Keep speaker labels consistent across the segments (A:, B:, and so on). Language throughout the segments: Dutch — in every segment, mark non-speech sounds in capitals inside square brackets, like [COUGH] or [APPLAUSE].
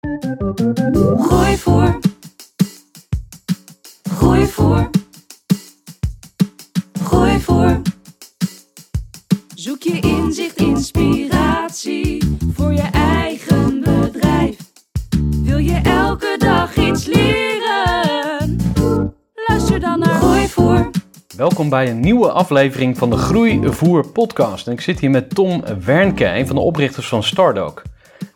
A: Gooi voor. Gooi voor. Gooi voor. Zoek je inzicht, inspiratie voor je eigen bedrijf. Wil je elke dag iets leren? Luister dan naar Gooi voor.
B: Welkom bij een nieuwe aflevering van de Groeivoer podcast. En ik zit hier met Tom Wernke, een van de oprichters van Stardock.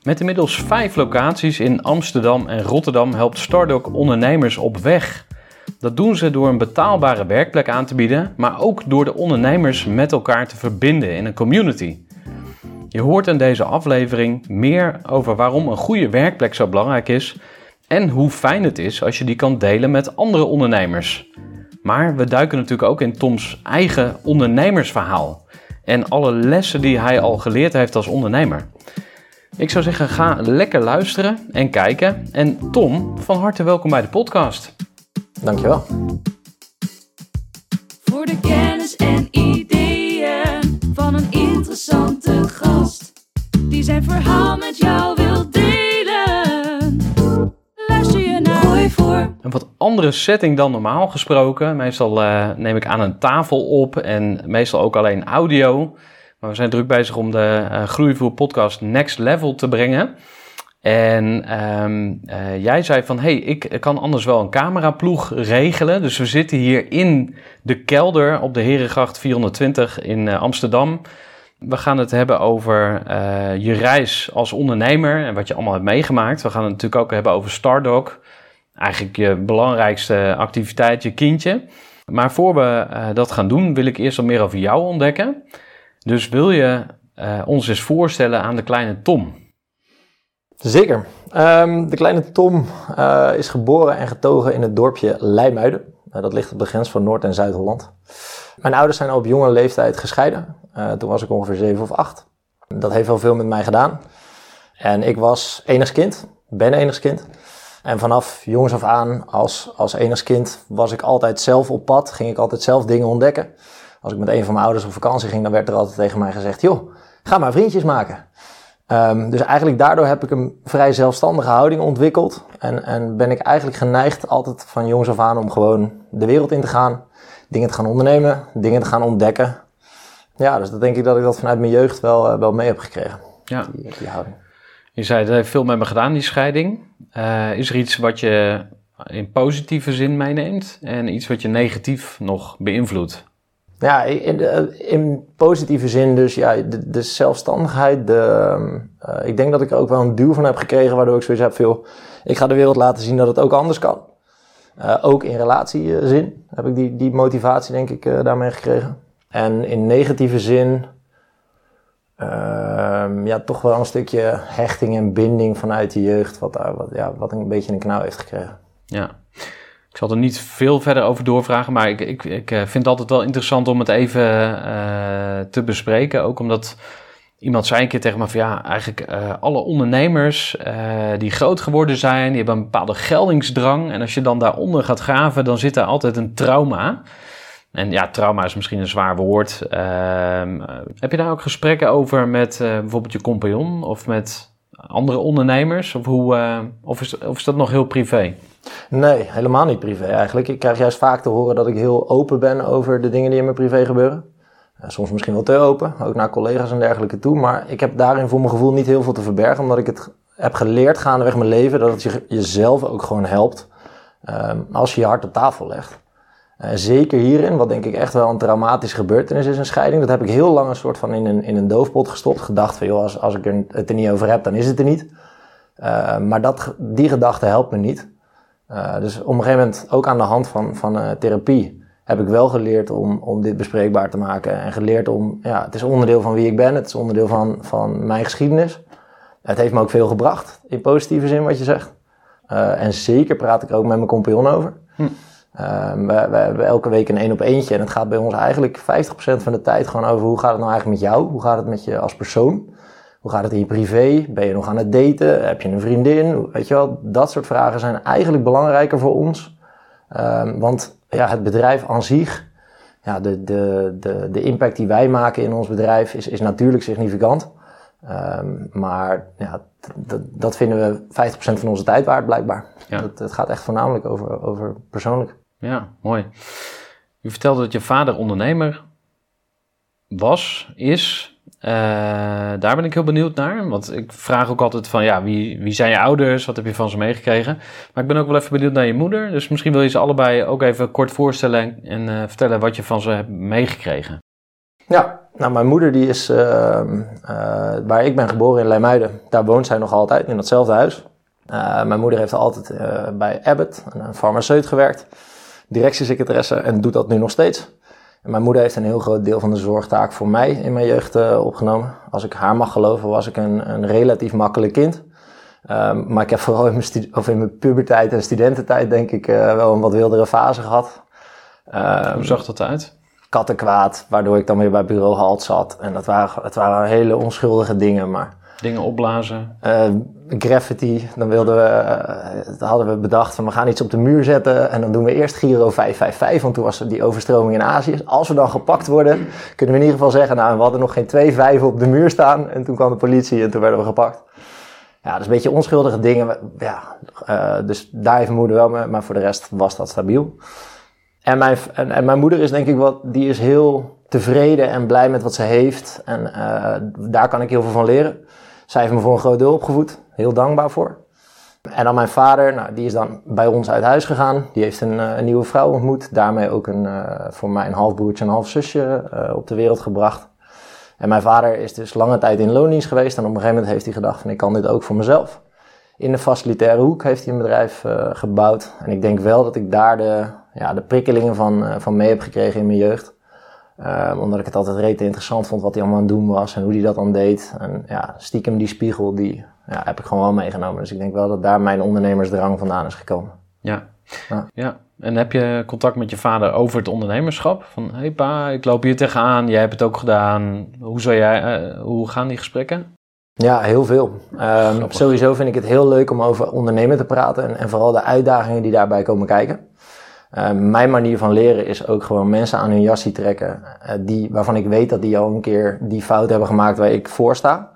B: Met inmiddels vijf locaties in Amsterdam en Rotterdam helpt Stardock ondernemers op weg. Dat doen ze door een betaalbare werkplek aan te bieden, maar ook door de ondernemers met elkaar te verbinden in een community. Je hoort in deze aflevering meer over waarom een goede werkplek zo belangrijk is en hoe fijn het is als je die kan delen met andere ondernemers. Maar we duiken natuurlijk ook in Toms eigen ondernemersverhaal en alle lessen die hij al geleerd heeft als ondernemer. Ik zou zeggen, ga lekker luisteren en kijken. En Tom, van harte welkom bij de podcast.
C: Dankjewel.
A: Voor de kennis en ideeën van een interessante gast. Die zijn verhaal met jou wil delen. Luister je naar Gooi voor.
B: Een wat andere setting dan normaal gesproken. Meestal eh, neem ik aan een tafel op en meestal ook alleen audio. We zijn druk bezig om de uh, podcast next level te brengen. En ehm, eh, jij zei van, hey, ik kan anders wel een cameraploeg regelen. Dus we zitten hier in de kelder op de Herengracht 420 in eh, Amsterdam. We gaan het hebben over je reis als ondernemer en wat je allemaal hebt meegemaakt. We gaan het natuurlijk ook hebben over Stardock. Eigenlijk je belangrijkste activiteit, je kindje. Maar voor we dat gaan doen, wil ik eerst wat meer over jou ontdekken. Dus wil je uh, ons eens voorstellen aan de kleine Tom?
C: Zeker. Um, de kleine Tom uh, is geboren en getogen in het dorpje Leimuiden. Uh, dat ligt op de grens van Noord- en Zuid-Holland. Mijn ouders zijn al op jonge leeftijd gescheiden. toen was ik ongeveer 7 of 8. Dat heeft wel veel met mij gedaan. En ik was enigskind, ben enigskind. En vanaf jongs af aan, als, als enigskind, was ik altijd zelf op pad. Ging ik altijd zelf dingen ontdekken. Als ik met een van mijn ouders op vakantie ging, dan werd er altijd tegen mij gezegd: joh, ga maar vriendjes maken. Um, dus eigenlijk daardoor heb ik een vrij zelfstandige houding ontwikkeld. En, en ben ik eigenlijk geneigd altijd van jongs af aan om gewoon de wereld in te gaan. Dingen te gaan ondernemen, dingen te gaan ontdekken. Ja, dus dat denk ik dat ik dat vanuit mijn jeugd wel, uh, wel mee heb gekregen.
B: Ja.
C: Die, die houding.
B: Je zei, dat heeft veel met me gedaan, die scheiding. Uh, is er iets wat je in positieve zin meeneemt en iets wat je negatief nog beïnvloedt?
C: Ja, in, in, positieve zin dus ja, de, de zelfstandigheid. De, uh, ik denk dat ik er ook wel een duw van heb gekregen, waardoor ik zoiets heb veel. Ik ga de wereld laten zien dat het ook anders kan. Uh, ook in relatiezin heb ik die, die motivatie denk ik uh, daarmee gekregen. En in negatieve zin, ehm, ja, toch wel een stukje hechting en binding vanuit de jeugd, wat, daar, wat, ja, wat een beetje een knauw heeft gekregen.
B: Ja. Ik zal er niet veel verder over doorvragen, maar ik, ik, ik vind het altijd wel interessant om het even uh, te bespreken. Ook omdat iemand zei een keer tegen me van ja, eigenlijk uh, alle ondernemers die groot geworden zijn, die hebben een bepaalde geldingsdrang. En als je dan daaronder gaat graven, dan zit daar altijd een trauma. En ja, trauma is misschien een zwaar woord. Ehm, heb je daar ook gesprekken over met bijvoorbeeld je compagnon of met andere ondernemers? Of, hoe, of, is, of is dat nog heel privé?
C: Nee, helemaal niet privé eigenlijk. Ik krijg juist vaak te horen dat ik heel open ben over de dingen die in mijn privé gebeuren. Eh, soms misschien wel te open, ook naar collega's en dergelijke toe. Maar ik heb daarin voor mijn gevoel niet heel veel te verbergen, omdat ik het heb geleerd gaandeweg mijn leven dat het je, jezelf ook gewoon helpt ehm, als je je hart op tafel legt. Uh, zeker hierin, wat denk ik echt wel een traumatische gebeurtenis is, een scheiding. Dat heb ik heel lang een soort van in een, in een doofpot gestopt. Gedacht van, joh, als, als ik er, het er niet over heb, dan is het er niet. Uh, maar dat, die gedachte helpt me niet. Uh, dus op een gegeven moment, ook aan de hand van, van therapie, heb ik wel geleerd om, om dit bespreekbaar te maken. En geleerd om, ja, het is onderdeel van wie ik ben. Het is onderdeel van, van mijn geschiedenis. Het heeft me ook veel gebracht, in positieve zin wat je zegt. en zeker praat ik er ook met mijn compagnon over. Hm. Um, we, we, hebben elke week een één op eentje en het gaat bij ons eigenlijk 50% van de tijd gewoon over hoe gaat het nou eigenlijk met jou? Hoe gaat het met je als persoon? Hoe gaat het in je privé? Ben je nog aan het daten? Heb je een vriendin? Weet je wel, dat soort vragen zijn eigenlijk belangrijker voor ons. Um, want ja, het bedrijf aan zich, ja, de, de, de, de impact die wij maken in ons bedrijf is, is natuurlijk significant. Um, maar ja, dat vinden we 50% van onze tijd waard blijkbaar. Ja. Dat, het gaat echt voornamelijk over, over persoonlijk.
B: Ja, mooi. U vertelde dat je vader ondernemer was, is. Uh, daar ben ik heel benieuwd naar. Want ik vraag ook altijd van, ja, wie, wie zijn je ouders? Wat heb je van ze meegekregen? Maar ik ben ook wel even benieuwd naar je moeder. Dus misschien wil je ze allebei ook even kort voorstellen en uh, vertellen wat je van ze hebt meegekregen.
C: Ja, nou mijn moeder die is, uh, waar ik ben geboren in Leimuiden. Daar woont zij nog altijd, in datzelfde huis. mijn moeder heeft altijd bij Abbott, een farmaceut, gewerkt directiesecretaresse en doet dat nu nog steeds. En mijn moeder heeft een heel groot deel van de zorgtaak voor mij in mijn jeugd uh, opgenomen. Als ik haar mag geloven, was ik een, een relatief makkelijk kind. Um, maar ik heb vooral in mijn, of in mijn puberteit en studententijd denk ik uh, wel een wat wildere fase gehad.
B: Um, Hoe zag dat uit?
C: Kattenkwaad, waardoor ik dan weer bij bureau Halt zat. En dat waren, het waren hele onschuldige dingen, maar
B: Dingen opblazen?
C: Uh, graffiti. Dan wilden we, uh, hadden we bedacht van we gaan iets op de muur zetten. En dan doen we eerst Giro 555, want toen was er die overstroming in Azië. Als we dan gepakt worden, kunnen we in ieder geval zeggen, nou we hadden nog geen twee vijven op de muur staan. En toen kwam de politie en toen werden we gepakt. Ja, dat is een beetje onschuldige dingen. Ja, uh, dus daar heeft mijn moeder wel mee, maar voor de rest was dat stabiel. En mijn, en, mijn moeder is denk ik wat, die is heel tevreden en blij met wat ze heeft. En uh, daar kan ik heel veel van leren. Zij heeft me voor een groot deel opgevoed. Heel dankbaar voor. En dan mijn vader, nou, die is dan bij ons uit huis gegaan. Die heeft een, eh, nieuwe vrouw ontmoet. Daarmee ook een, uh, voor mij een halfbroertje en een half zusje uh, op de wereld gebracht. En mijn vader is dus lange tijd in loondienst geweest. En op een gegeven moment heeft hij gedacht van ik kan dit ook voor mezelf. In de facilitaire hoek heeft hij een bedrijf gebouwd. En ik denk wel dat ik daar de, ja, de prikkelingen van, van mee heb gekregen in mijn jeugd. Um, omdat ik het altijd rete interessant vond wat hij allemaal aan het doen was en hoe hij dat dan deed. En ja, stiekem die spiegel, die ja, heb ik gewoon wel meegenomen. Dus ik denk wel dat daar mijn ondernemersdrang vandaan is gekomen.
B: Ja. ja. ja. En heb je contact met je vader over het ondernemerschap? Van, hé hey pa, ik loop hier tegenaan, jij hebt het ook gedaan. Hoe, zou jij, uh, hoe gaan die gesprekken?
C: Ja, heel veel. Um, sowieso vind ik het heel leuk om over ondernemen te praten en, en vooral de uitdagingen die daarbij komen kijken. Uh, mijn manier van leren is ook gewoon mensen aan hun jasje trekken, uh, die, waarvan ik weet dat die al een keer die fout hebben gemaakt waar ik voor sta.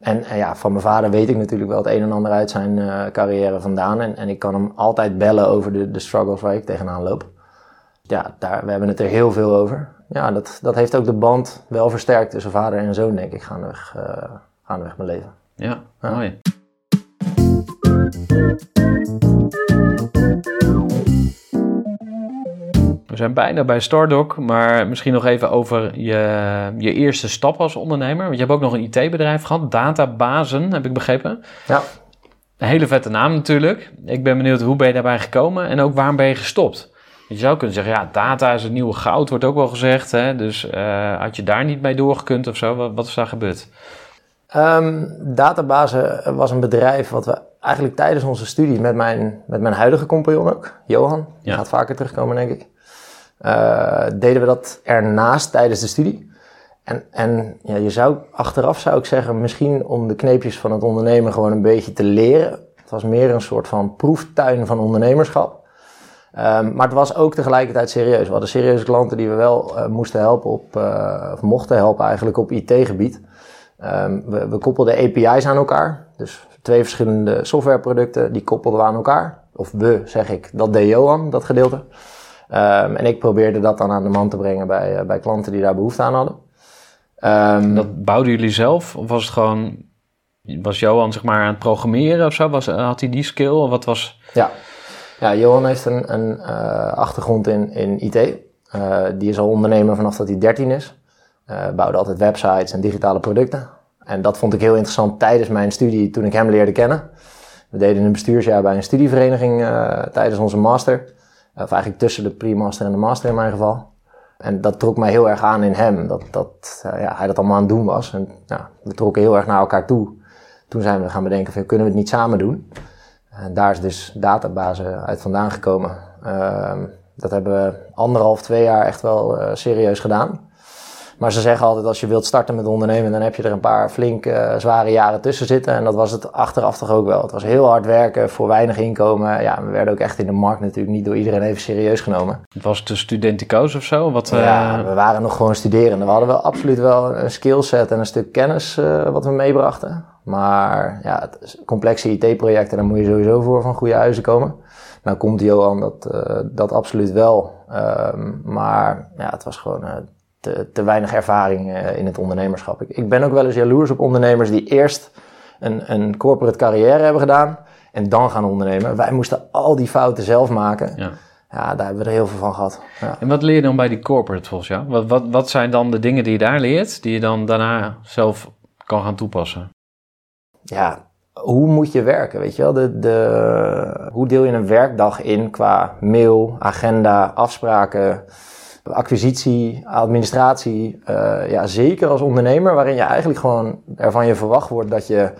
C: En uh, ja, van mijn vader weet ik natuurlijk wel het een en ander uit zijn carrière vandaan. En, en ik kan hem altijd bellen over de, de struggles waar ik tegenaan loop. Ja, daar, we hebben het er heel veel over. Ja, dat, dat heeft ook de band wel versterkt tussen vader en zoon, denk ik, gaandeweg, gaandeweg mijn leven.
B: Ja, ja. mooi. We zijn bijna bij Stardock, maar misschien nog even over je, je eerste stap als ondernemer. Want je hebt ook nog een IT-bedrijf gehad, Databazen, heb ik begrepen.
C: Ja.
B: Een hele vette naam natuurlijk. Ik ben benieuwd hoe ben je daarbij gekomen en ook waarom ben je gestopt? Je zou kunnen zeggen, ja, data is het nieuwe goud, wordt ook wel gezegd. Hè? Dus uh, had je daar niet mee doorgekund of zo? Wat, wat is daar gebeurd?
C: Um, Databazen was een bedrijf wat we eigenlijk tijdens onze studie met mijn, met mijn huidige compagnon ook, Johan, die gaat vaker terugkomen denk ik, uh, deden we dat ernaast tijdens de studie. En, en ja, je zou, achteraf zou ik zeggen, misschien om de kneepjes van het ondernemen gewoon een beetje te leren. Het was meer een soort van proeftuin van ondernemerschap. Um, maar het was ook tegelijkertijd serieus. We hadden serieuze klanten die we wel uh, moesten helpen op, uh, of mochten helpen eigenlijk op IT-gebied. Um, we, we koppelden API's aan elkaar. Dus twee verschillende softwareproducten, die koppelden we aan elkaar. Of we, zeg ik, dat deed Johan, dat gedeelte. Ehm, en ik probeerde dat dan aan de man te brengen bij, eh, bij klanten die daar behoefte aan hadden. Ehm,
B: Dat bouwden jullie zelf? Of was het gewoon... Was Johan zeg maar aan het programmeren of zo? Was, had hij die skill? Of wat was...
C: Ja. ja, Johan heeft een, een eh, achtergrond in, in IT. Eh, die is al ondernemer vanaf dat hij 13 is. Eh, bouwde altijd websites en digitale producten. En dat vond ik heel interessant tijdens mijn studie toen ik hem leerde kennen. We deden een bestuursjaar bij een studievereniging eh, tijdens onze master. Of eigenlijk tussen de pre-master en de master in mijn geval. En dat trok mij heel erg aan in hem. Dat, dat eh, ja, hij dat allemaal aan het doen was. En ja, we trokken heel erg naar elkaar toe. Toen zijn we gaan bedenken van kunnen we het niet samen doen. En daar is dus database uit vandaan gekomen. Ehm, dat hebben we anderhalf, twee jaar echt wel eh, serieus gedaan. Maar ze zeggen altijd, als je wilt starten met ondernemen, dan heb je er een paar flink eh, zware jaren tussen zitten. En dat was het achteraf toch ook wel. Het was heel hard werken voor weinig inkomen. Ja, we werden ook echt in de markt natuurlijk niet door iedereen even serieus genomen.
B: Was het een studentico's of zo? Wat, eh,
C: Ja, we waren nog gewoon studerende. We hadden wel absoluut wel een skillset en een stuk kennis eh, wat we meebrachten. Maar ja, het complexe IT-projecten, daar moet je sowieso voor van goede huizen komen. Nou komt Johan dat, eh, dat absoluut wel. Ehm, maar ja, het was gewoon eh, te, te weinig ervaring eh, in het ondernemerschap. Ik, ik ben ook wel eens jaloers op ondernemers die eerst een, een corporate carrière hebben gedaan en dan gaan ondernemen. Wij moesten al die fouten zelf maken.
B: ja.
C: Ja, daar hebben we er heel veel van gehad. Ja.
B: En wat leer je dan bij die corporate volgens jou? Wat, wat, wat zijn dan de dingen die je daar leert, die je dan daarna zelf kan gaan toepassen?
C: ja, hoe moet je werken, weet je wel? De, de, hoe deel je een werkdag in qua mail, agenda, afspraken, acquisitie, administratie? Eh, ja, zeker als ondernemer, waarin je eigenlijk gewoon ervan je verwacht wordt dat je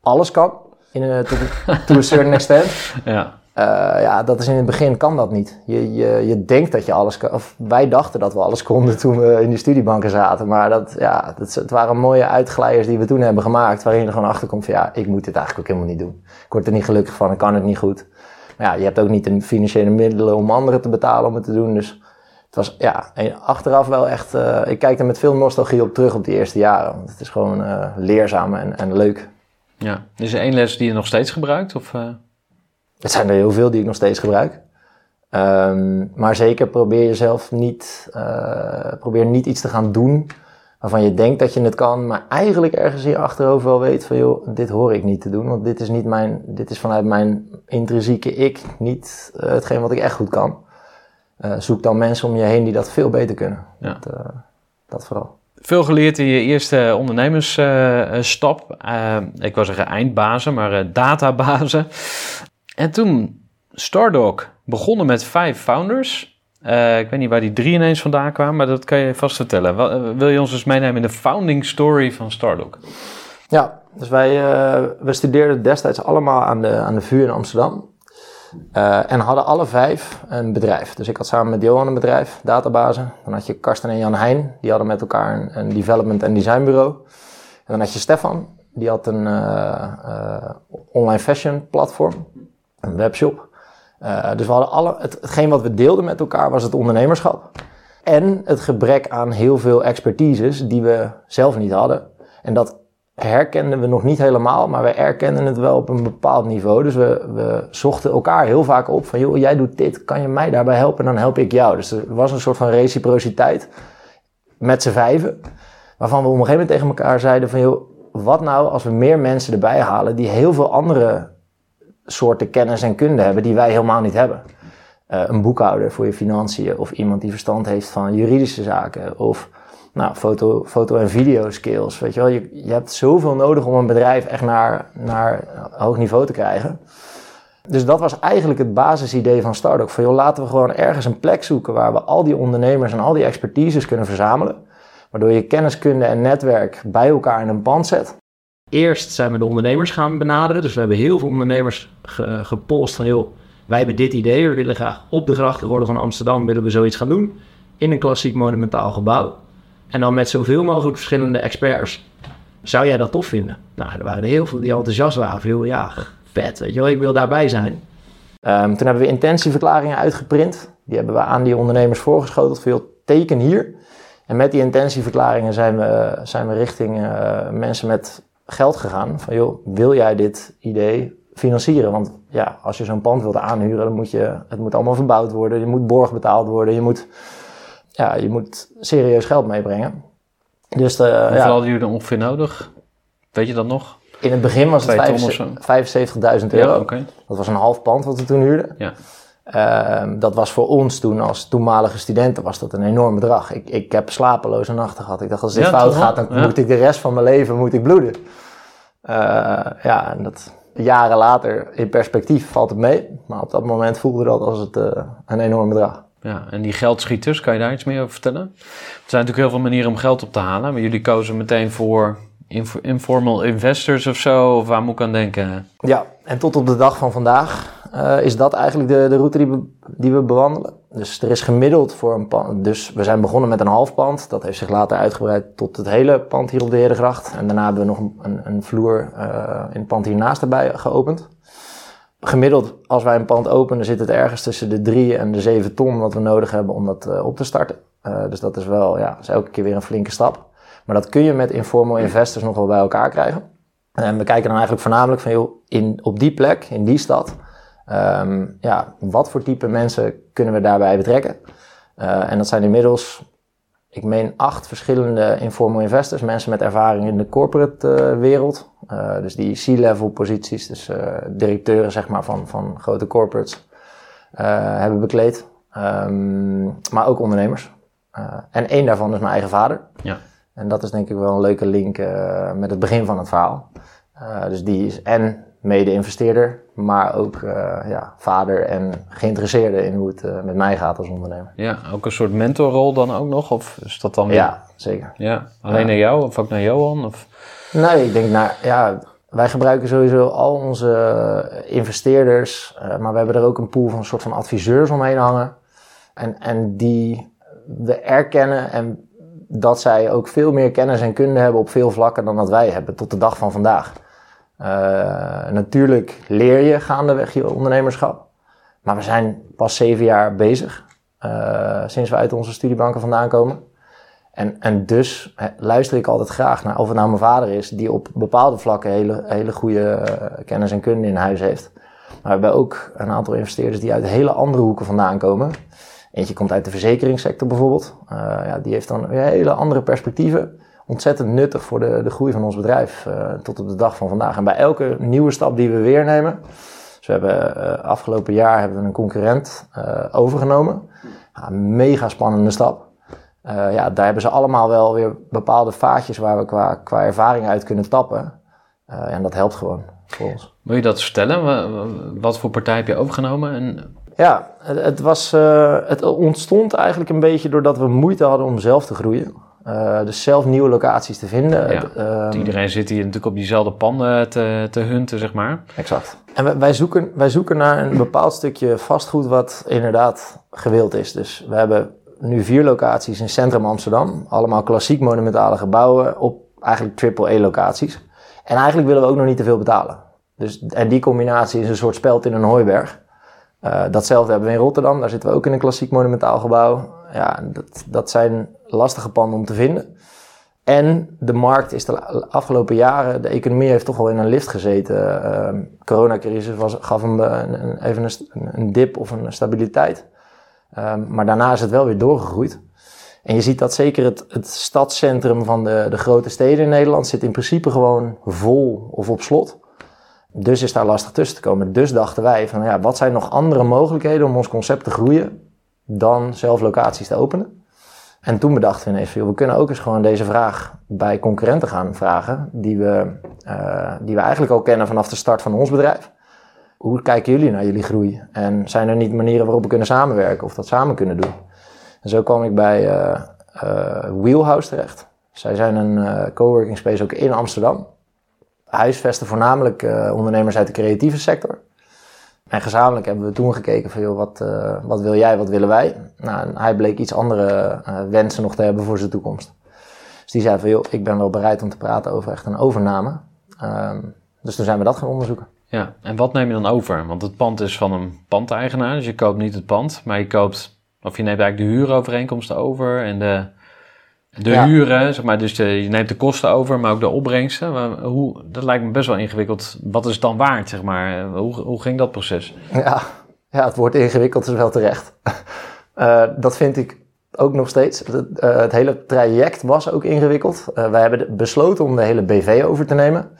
C: alles kan, in een, to, [LAUGHS] to a certain extent.
B: Ja,
C: Eh, ja, dat is in het begin kan dat niet. Je, je, je denkt dat je alles kan. Of wij dachten dat we alles konden toen we in die studiebanken zaten. Maar dat, ja, dat, het waren mooie uitglijders die we toen hebben gemaakt. Waarin je er gewoon achter komt van ja, ik moet dit eigenlijk ook helemaal niet doen. Ik word er niet gelukkig van, ik kan het niet goed. Maar ja, je hebt ook niet de financiële middelen om anderen te betalen om het te doen. Dus het was ja, achteraf wel echt. eh, ik kijk er met veel nostalgie op terug op die eerste jaren. Want het is gewoon eh, leerzaam en, en leuk.
B: ja. Is er één les die je nog steeds gebruikt? Of, eh?
C: Het zijn er heel veel die ik nog steeds gebruik. Ehm, maar zeker probeer jezelf niet, probeer niet iets te gaan doen waarvan je denkt dat je het kan, maar eigenlijk ergens in je achterhoofd wel weet van joh, dit hoor ik niet te doen, want dit is niet mijn, dit is vanuit mijn intrinsieke ik niet hetgeen wat ik echt goed kan. Eh, zoek dan mensen om je heen die dat veel beter kunnen.
B: Ja.
C: Dat, eh, dat vooral.
B: Veel geleerd in je eerste ondernemersstap. Eh, ik wou zeggen eindbazen, maar eh, databazen. En toen Stardog begonnen met vijf founders. Ik weet niet waar die drie ineens vandaan kwamen, maar dat kan je vast vertellen. Wil je ons eens meenemen in de founding story van Stardog?
C: Ja, dus wij we studeerden destijds allemaal aan de, aan de VU in Amsterdam. Eh, en hadden alle vijf een bedrijf. Dus ik had samen met Johan een bedrijf, database. Dan had je Karsten en Jan Heijn, die hadden met elkaar een, een development- en designbureau. En dan had je Stefan, die had een eh, eh, online fashion platform, een webshop. Dus we hadden alle, het, hetgeen wat we deelden met elkaar was het ondernemerschap. En het gebrek aan heel veel expertises die we zelf niet hadden. En dat herkenden we nog niet helemaal, maar we erkenden het wel op een bepaald niveau. Dus we, we zochten elkaar heel vaak op van, joh, jij doet dit, kan je mij daarbij helpen? Dan help ik jou. Dus er was een soort van reciprociteit met z'n vijven, waarvan we op een gegeven moment tegen elkaar zeiden van, joh, wat nou als we meer mensen erbij halen die heel veel andere soorten kennis en kunde hebben die wij helemaal niet hebben. Eh, een boekhouder voor je financiën of iemand die verstand heeft van juridische zaken of nou, foto, foto- en video skills. Weet je, wel. Je, je hebt zoveel nodig om een bedrijf echt naar, naar hoog niveau te krijgen. Dus dat was eigenlijk het basisidee van Stardock. Van joh, laten we gewoon ergens een plek zoeken waar we al die ondernemers en al die expertises kunnen verzamelen. Waardoor je kenniskunde en netwerk bij elkaar in een pand zet.
D: Eerst zijn we de ondernemers gaan benaderen. Dus we hebben heel veel ondernemers ge, gepolst van... Joh, wij hebben dit idee. We willen graag op de grachtengordel van Amsterdam willen we zoiets gaan doen. In een klassiek monumentaal gebouw. En dan met zoveel mogelijk verschillende experts. Zou jij dat tof vinden? Nou, er waren heel veel die enthousiast waren. Veel, ja, vet, weet je wel. Ik wil daarbij zijn.
C: Ehm, toen hebben we intentieverklaringen uitgeprint. Die hebben we aan die ondernemers voorgeschoteld. Veel teken hier. En met die intentieverklaringen zijn we, zijn we richting eh, mensen met geld gegaan. Van joh, wil jij dit idee financieren? Want ja, als je zo'n pand wilt aanhuren, dan moet je, het moet allemaal verbouwd worden. Je moet borg betaald worden. Je moet, ja, je moet serieus geld meebrengen. Dus de,
B: Hoeveel
C: ja,
B: hadden jullie er ongeveer nodig? Weet je dat nog?
C: in het begin was het
B: of zo?
C: 75.000 euro.
B: Ja.
C: Dat was een half pand wat we toen huurden.
B: Ja.
C: Ehm, dat was voor ons toen als toenmalige studenten was dat een enorm bedrag. Ik, ik heb slapeloze nachten gehad. Ik dacht als dit
B: Ja,
C: fout gaat, dan moet ik de rest van mijn leven moet ik bloeden. Eh, ja, en dat jaren later in perspectief valt het mee. Maar op dat moment voelde dat als het, eh, een enorm bedrag.
B: Ja, en die geldschieters, kan je daar iets meer over vertellen? Er zijn natuurlijk heel veel manieren om geld op te halen, maar jullie kozen meteen voor inf- informal investors of zo, of waar moet ik aan denken?
C: Ja, en tot op de dag van vandaag eh, is dat eigenlijk de, de route die we, die we bewandelen. Dus er is gemiddeld voor een pand. Dus we zijn begonnen met een half pand. Dat heeft zich later uitgebreid tot het hele pand hier op de Herengracht. En daarna hebben we nog een, een, een vloer eh, in het pand hiernaast erbij geopend. Gemiddeld, als wij een pand openen, zit het ergens tussen de 3 en de 7 ton wat we nodig hebben om dat eh, op te starten. Eh, dus dat is wel, ja, is elke keer weer een flinke stap. Maar dat kun je met informal investors nog wel bij elkaar krijgen. En we kijken dan eigenlijk voornamelijk van, joh, in, op die plek, in die stad, ehm, ja, wat voor type mensen kunnen we daarbij betrekken? Eh, en dat zijn inmiddels, ik meen, acht verschillende informal investors, mensen met ervaring in de corporate eh, wereld. Eh, dus die C-level posities, dus eh, directeuren zeg maar van, van grote corporates, hebben bekleed. Ehm, maar ook ondernemers. En één daarvan is mijn eigen vader.
B: Ja.
C: En dat is denk ik wel een leuke link met het begin van het verhaal. Dus die is en mede-investeerder, maar ook eh, ja, vader en geïnteresseerde in hoe het eh, met mij gaat als ondernemer.
B: Ja, ook een soort mentorrol dan ook nog, of is dat dan weer?
C: Ja, zeker.
B: Ja, alleen
C: Ja.
B: naar jou of ook naar Johan? Of?
C: Nee, ik denk, nou ja, wij gebruiken sowieso al onze investeerders, eh, maar we hebben er ook een pool van een soort van adviseurs omheen hangen. En, en die we erkennen en dat zij ook veel meer kennis en kunde hebben op veel vlakken dan dat wij hebben tot de dag van vandaag. Eh, natuurlijk leer je gaandeweg je ondernemerschap, maar we zijn pas zeven jaar bezig eh, sinds we uit onze studiebanken vandaan komen. En, en dus luister ik altijd graag naar of het nou mijn vader is, die op bepaalde vlakken hele, hele goede eh, kennis en kunde in huis heeft. Maar we hebben ook een aantal investeerders die uit hele andere hoeken vandaan komen. Eentje komt uit de verzekeringssector bijvoorbeeld. Ja, die heeft dan weer hele andere perspectieven. Ontzettend nuttig voor de, de groei van ons bedrijf eh, tot op de dag van vandaag. En bij elke nieuwe stap die we weer nemen. Dus we hebben eh, afgelopen jaar hebben we een concurrent eh, overgenomen. Ja, een mega spannende stap. Ja, daar hebben ze allemaal wel weer bepaalde vaatjes waar we qua, qua ervaring uit kunnen tappen. En dat helpt gewoon voor ons.
B: Wil je dat vertellen? Wa- wa- Wat voor partij heb je overgenomen? En,
C: Ja, het, was, het ontstond eigenlijk een beetje doordat we moeite hadden om zelf te groeien. Eh, dus zelf nieuwe locaties te vinden.
B: Ja,
C: ehm,
B: iedereen zit hier natuurlijk op diezelfde panden te, te hunten, zeg maar.
C: Exact. En wij, wij, zoeken, wij zoeken naar een bepaald stukje vastgoed wat inderdaad gewild is. Dus we hebben nu vier locaties in centrum Amsterdam. Allemaal klassiek monumentale gebouwen op eigenlijk triple A-locaties. En eigenlijk willen we ook nog niet te veel betalen. Dus, en die combinatie is een soort speld in een hooiberg. Eh, datzelfde hebben we in Rotterdam. Daar zitten we ook in een klassiek monumentaal gebouw. Ja, dat, dat zijn lastige panden om te vinden. En de markt is de afgelopen jaren, de economie heeft toch wel in een lift gezeten. Ehm coronacrisis was, gaf hem een, een- even een dip of een stabiliteit. Ehm, maar daarna is het wel weer doorgegroeid. En je ziet dat zeker het, het stadscentrum van de, de grote steden in Nederland zit in principe gewoon vol of op slot. Dus is daar lastig tussen te komen. Dus dachten wij van ja, wat zijn nog andere mogelijkheden om ons concept te groeien dan zelf locaties te openen? En toen bedachten we ineens, we kunnen ook eens gewoon deze vraag bij concurrenten gaan vragen, die we, eh, die we eigenlijk al kennen vanaf de start van ons bedrijf. Hoe kijken jullie naar jullie groei? En zijn er niet manieren waarop we kunnen samenwerken of dat samen kunnen doen? En zo kwam ik bij eh, eh, Wheelhouse terecht. Zij zijn een coworking space ook in Amsterdam. Huisvesten voornamelijk eh, ondernemers uit de creatieve sector. En gezamenlijk hebben we toen gekeken van, wat, eh, wat wil jij, wat willen wij? Nou, hij bleek iets andere eh, wensen nog te hebben voor zijn toekomst. Dus die zei van, joh, ik ben wel bereid om te praten over echt een overname. Ehm, dus toen zijn we dat gaan onderzoeken.
B: Ja, en wat neem je dan over? Want het pand is van een pandeigenaar, dus je koopt niet het pand, maar je koopt, of je neemt eigenlijk de huurovereenkomsten over en de, De
C: Ja.
B: huren, zeg maar, dus de, je neemt de kosten over, maar ook de opbrengsten. Maar hoe, dat lijkt me best wel ingewikkeld. Wat is het dan waard, zeg maar? Hoe, hoe ging dat proces?
C: Ja, ja, het wordt ingewikkeld is wel terecht. [LAUGHS] Eh, dat vind ik ook nog steeds. Het, eh, het hele traject was ook ingewikkeld. Eh, wij hebben besloten om de hele BV over te nemen.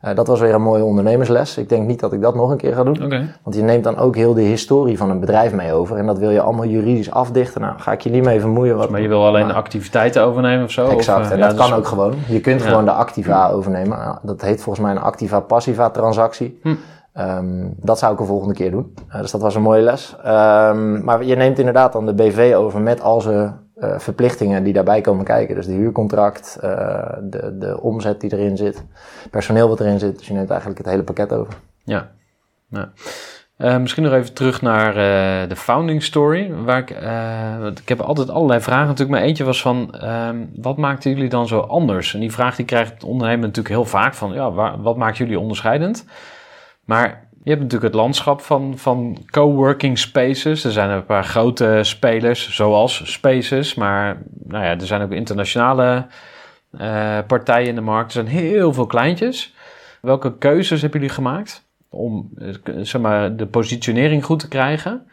C: Eh, dat was weer een mooie ondernemersles. Ik denk niet dat ik dat nog een keer ga doen. Want je neemt dan ook heel de historie van een bedrijf mee over. En dat wil je allemaal juridisch afdichten. Nou, ga ik je niet mee vermoeien. Wat,
B: Maar je wil alleen de
C: maar-
B: activiteiten overnemen of zo?
C: Exact,
B: Of, eh,
C: en
B: ja,
C: dat
B: dus-
C: kan ook gewoon. Je kunt
B: Ja.
C: gewoon de activa overnemen. Ja, Dat heet volgens mij een activa-passiva transactie.
B: Hm.
C: Ehm, dat zou ik een volgende keer doen. Eh, dus dat was een mooie les. Ehm, maar je neemt inderdaad dan de BV over met al zijn eh, verplichtingen die daarbij komen kijken. Dus de huurcontract, eh, de, de omzet die erin zit, personeel wat erin zit. Dus je neemt eigenlijk het hele pakket over.
B: Ja. Eh, misschien nog even terug naar de founding story. Waar ik, ik heb altijd allerlei vragen natuurlijk. Maar eentje was van, ehm, wat maakten jullie dan zo anders? En die vraag die krijgt het ondernemer natuurlijk heel vaak van, ja, waar, wat maakt jullie onderscheidend? Maar je hebt natuurlijk het landschap van, van coworking spaces. Er zijn een paar grote spelers, zoals Spaces. Maar nou ja, er zijn ook internationale eh, partijen in de markt. Er zijn heel veel kleintjes. Welke keuzes hebben jullie gemaakt om eh, zeg maar, de positionering goed te krijgen?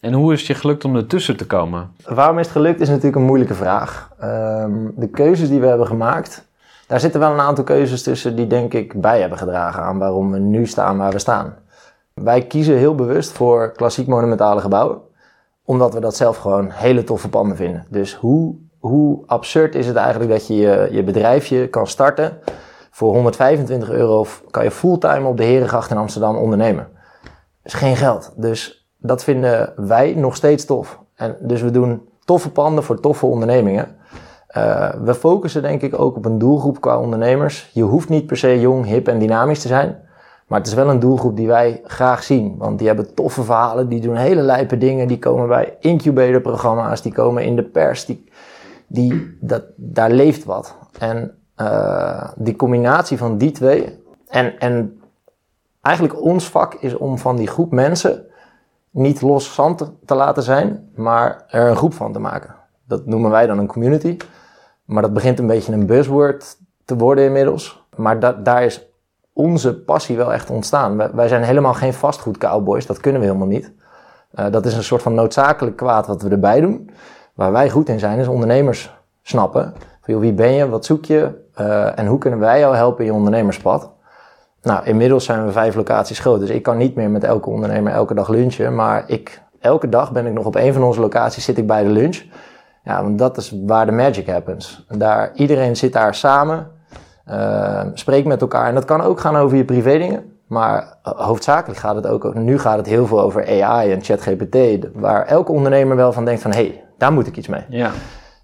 B: En hoe is het je gelukt om ertussen te komen?
C: Waarom is het gelukt is natuurlijk een moeilijke vraag. Ehm, de keuzes die we hebben gemaakt, daar zitten wel een aantal keuzes tussen die denk ik bij hebben gedragen aan waarom we nu staan waar we staan. Wij kiezen heel bewust voor klassiek monumentale gebouwen, omdat we dat zelf gewoon hele toffe panden vinden. Dus hoe, hoe absurd is het eigenlijk dat je je, je bedrijfje kan starten voor 125 euro kan je fulltime op de Herengracht in Amsterdam ondernemen. Dat is geen geld. Dus dat vinden wij nog steeds tof. En dus we doen toffe panden voor toffe ondernemingen. Eh, we focussen denk ik ook op een doelgroep qua ondernemers. Je hoeft niet per se jong, hip en dynamisch te zijn. Maar het is wel een doelgroep die wij graag zien. Want die hebben toffe verhalen, die doen hele lijpe dingen. Die komen bij incubatorprogramma's, die komen in de pers. Die, die, dat, daar leeft wat. En eh, die combinatie van die twee. En, en eigenlijk ons vak is om van die groep mensen niet los te laten zijn, maar er een groep van te maken. Dat noemen wij dan een community. Maar dat begint een beetje een buzzword te worden inmiddels. Maar da- daar is onze passie wel echt ontstaan. Wij, zijn helemaal geen vastgoed cowboys, dat kunnen we helemaal niet. Eh, dat is een soort van noodzakelijk kwaad wat we erbij doen. Waar wij goed in zijn, is ondernemers snappen. Van, wie ben je, wat zoek je eh, en hoe kunnen wij jou helpen in je ondernemerspad? Nou, inmiddels zijn we vijf locaties groot, dus ik kan niet meer met elke ondernemer elke dag lunchen. Maar ik, elke dag ben ik nog op een van onze locaties, zit ik bij de lunch. Ja, want dat is waar de magic happens. Daar, iedereen zit daar samen, eh, spreekt met elkaar. En dat kan ook gaan over je privé dingen. Maar eh, hoofdzakelijk gaat het ook, nu gaat het heel veel over AI en ChatGPT. Waar elke ondernemer wel van denkt van, hé, hey, daar moet ik iets mee.
B: Ja,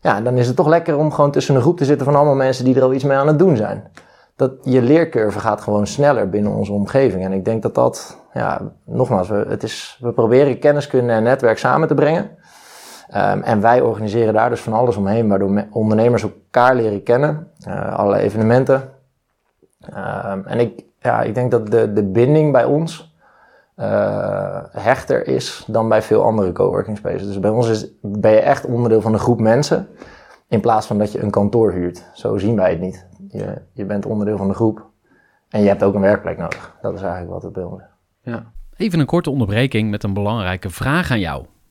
C: Ja, dan is het toch lekker om gewoon tussen een groep te zitten van allemaal mensen die er al iets mee aan het doen zijn. Dat je leercurve gaat gewoon sneller binnen onze omgeving. En ik denk dat dat, ja, nogmaals, we, het is, we proberen kenniskunde en netwerk samen te brengen. Ehm, en wij organiseren daar dus van alles omheen, waardoor me- ondernemers elkaar leren kennen. eh alle evenementen. Ehm, en ik, ja, ik denk dat de, de binding bij ons eh, hechter is dan bij veel andere coworking spaces. Dus bij ons is, ben je echt onderdeel van een groep mensen. In plaats van dat je een kantoor huurt. Zo zien wij het niet. Je, je bent onderdeel van de groep. En je hebt ook een werkplek nodig. Dat is eigenlijk wat het ons is.
B: ja.
E: Even een korte onderbreking met een belangrijke vraag aan jou.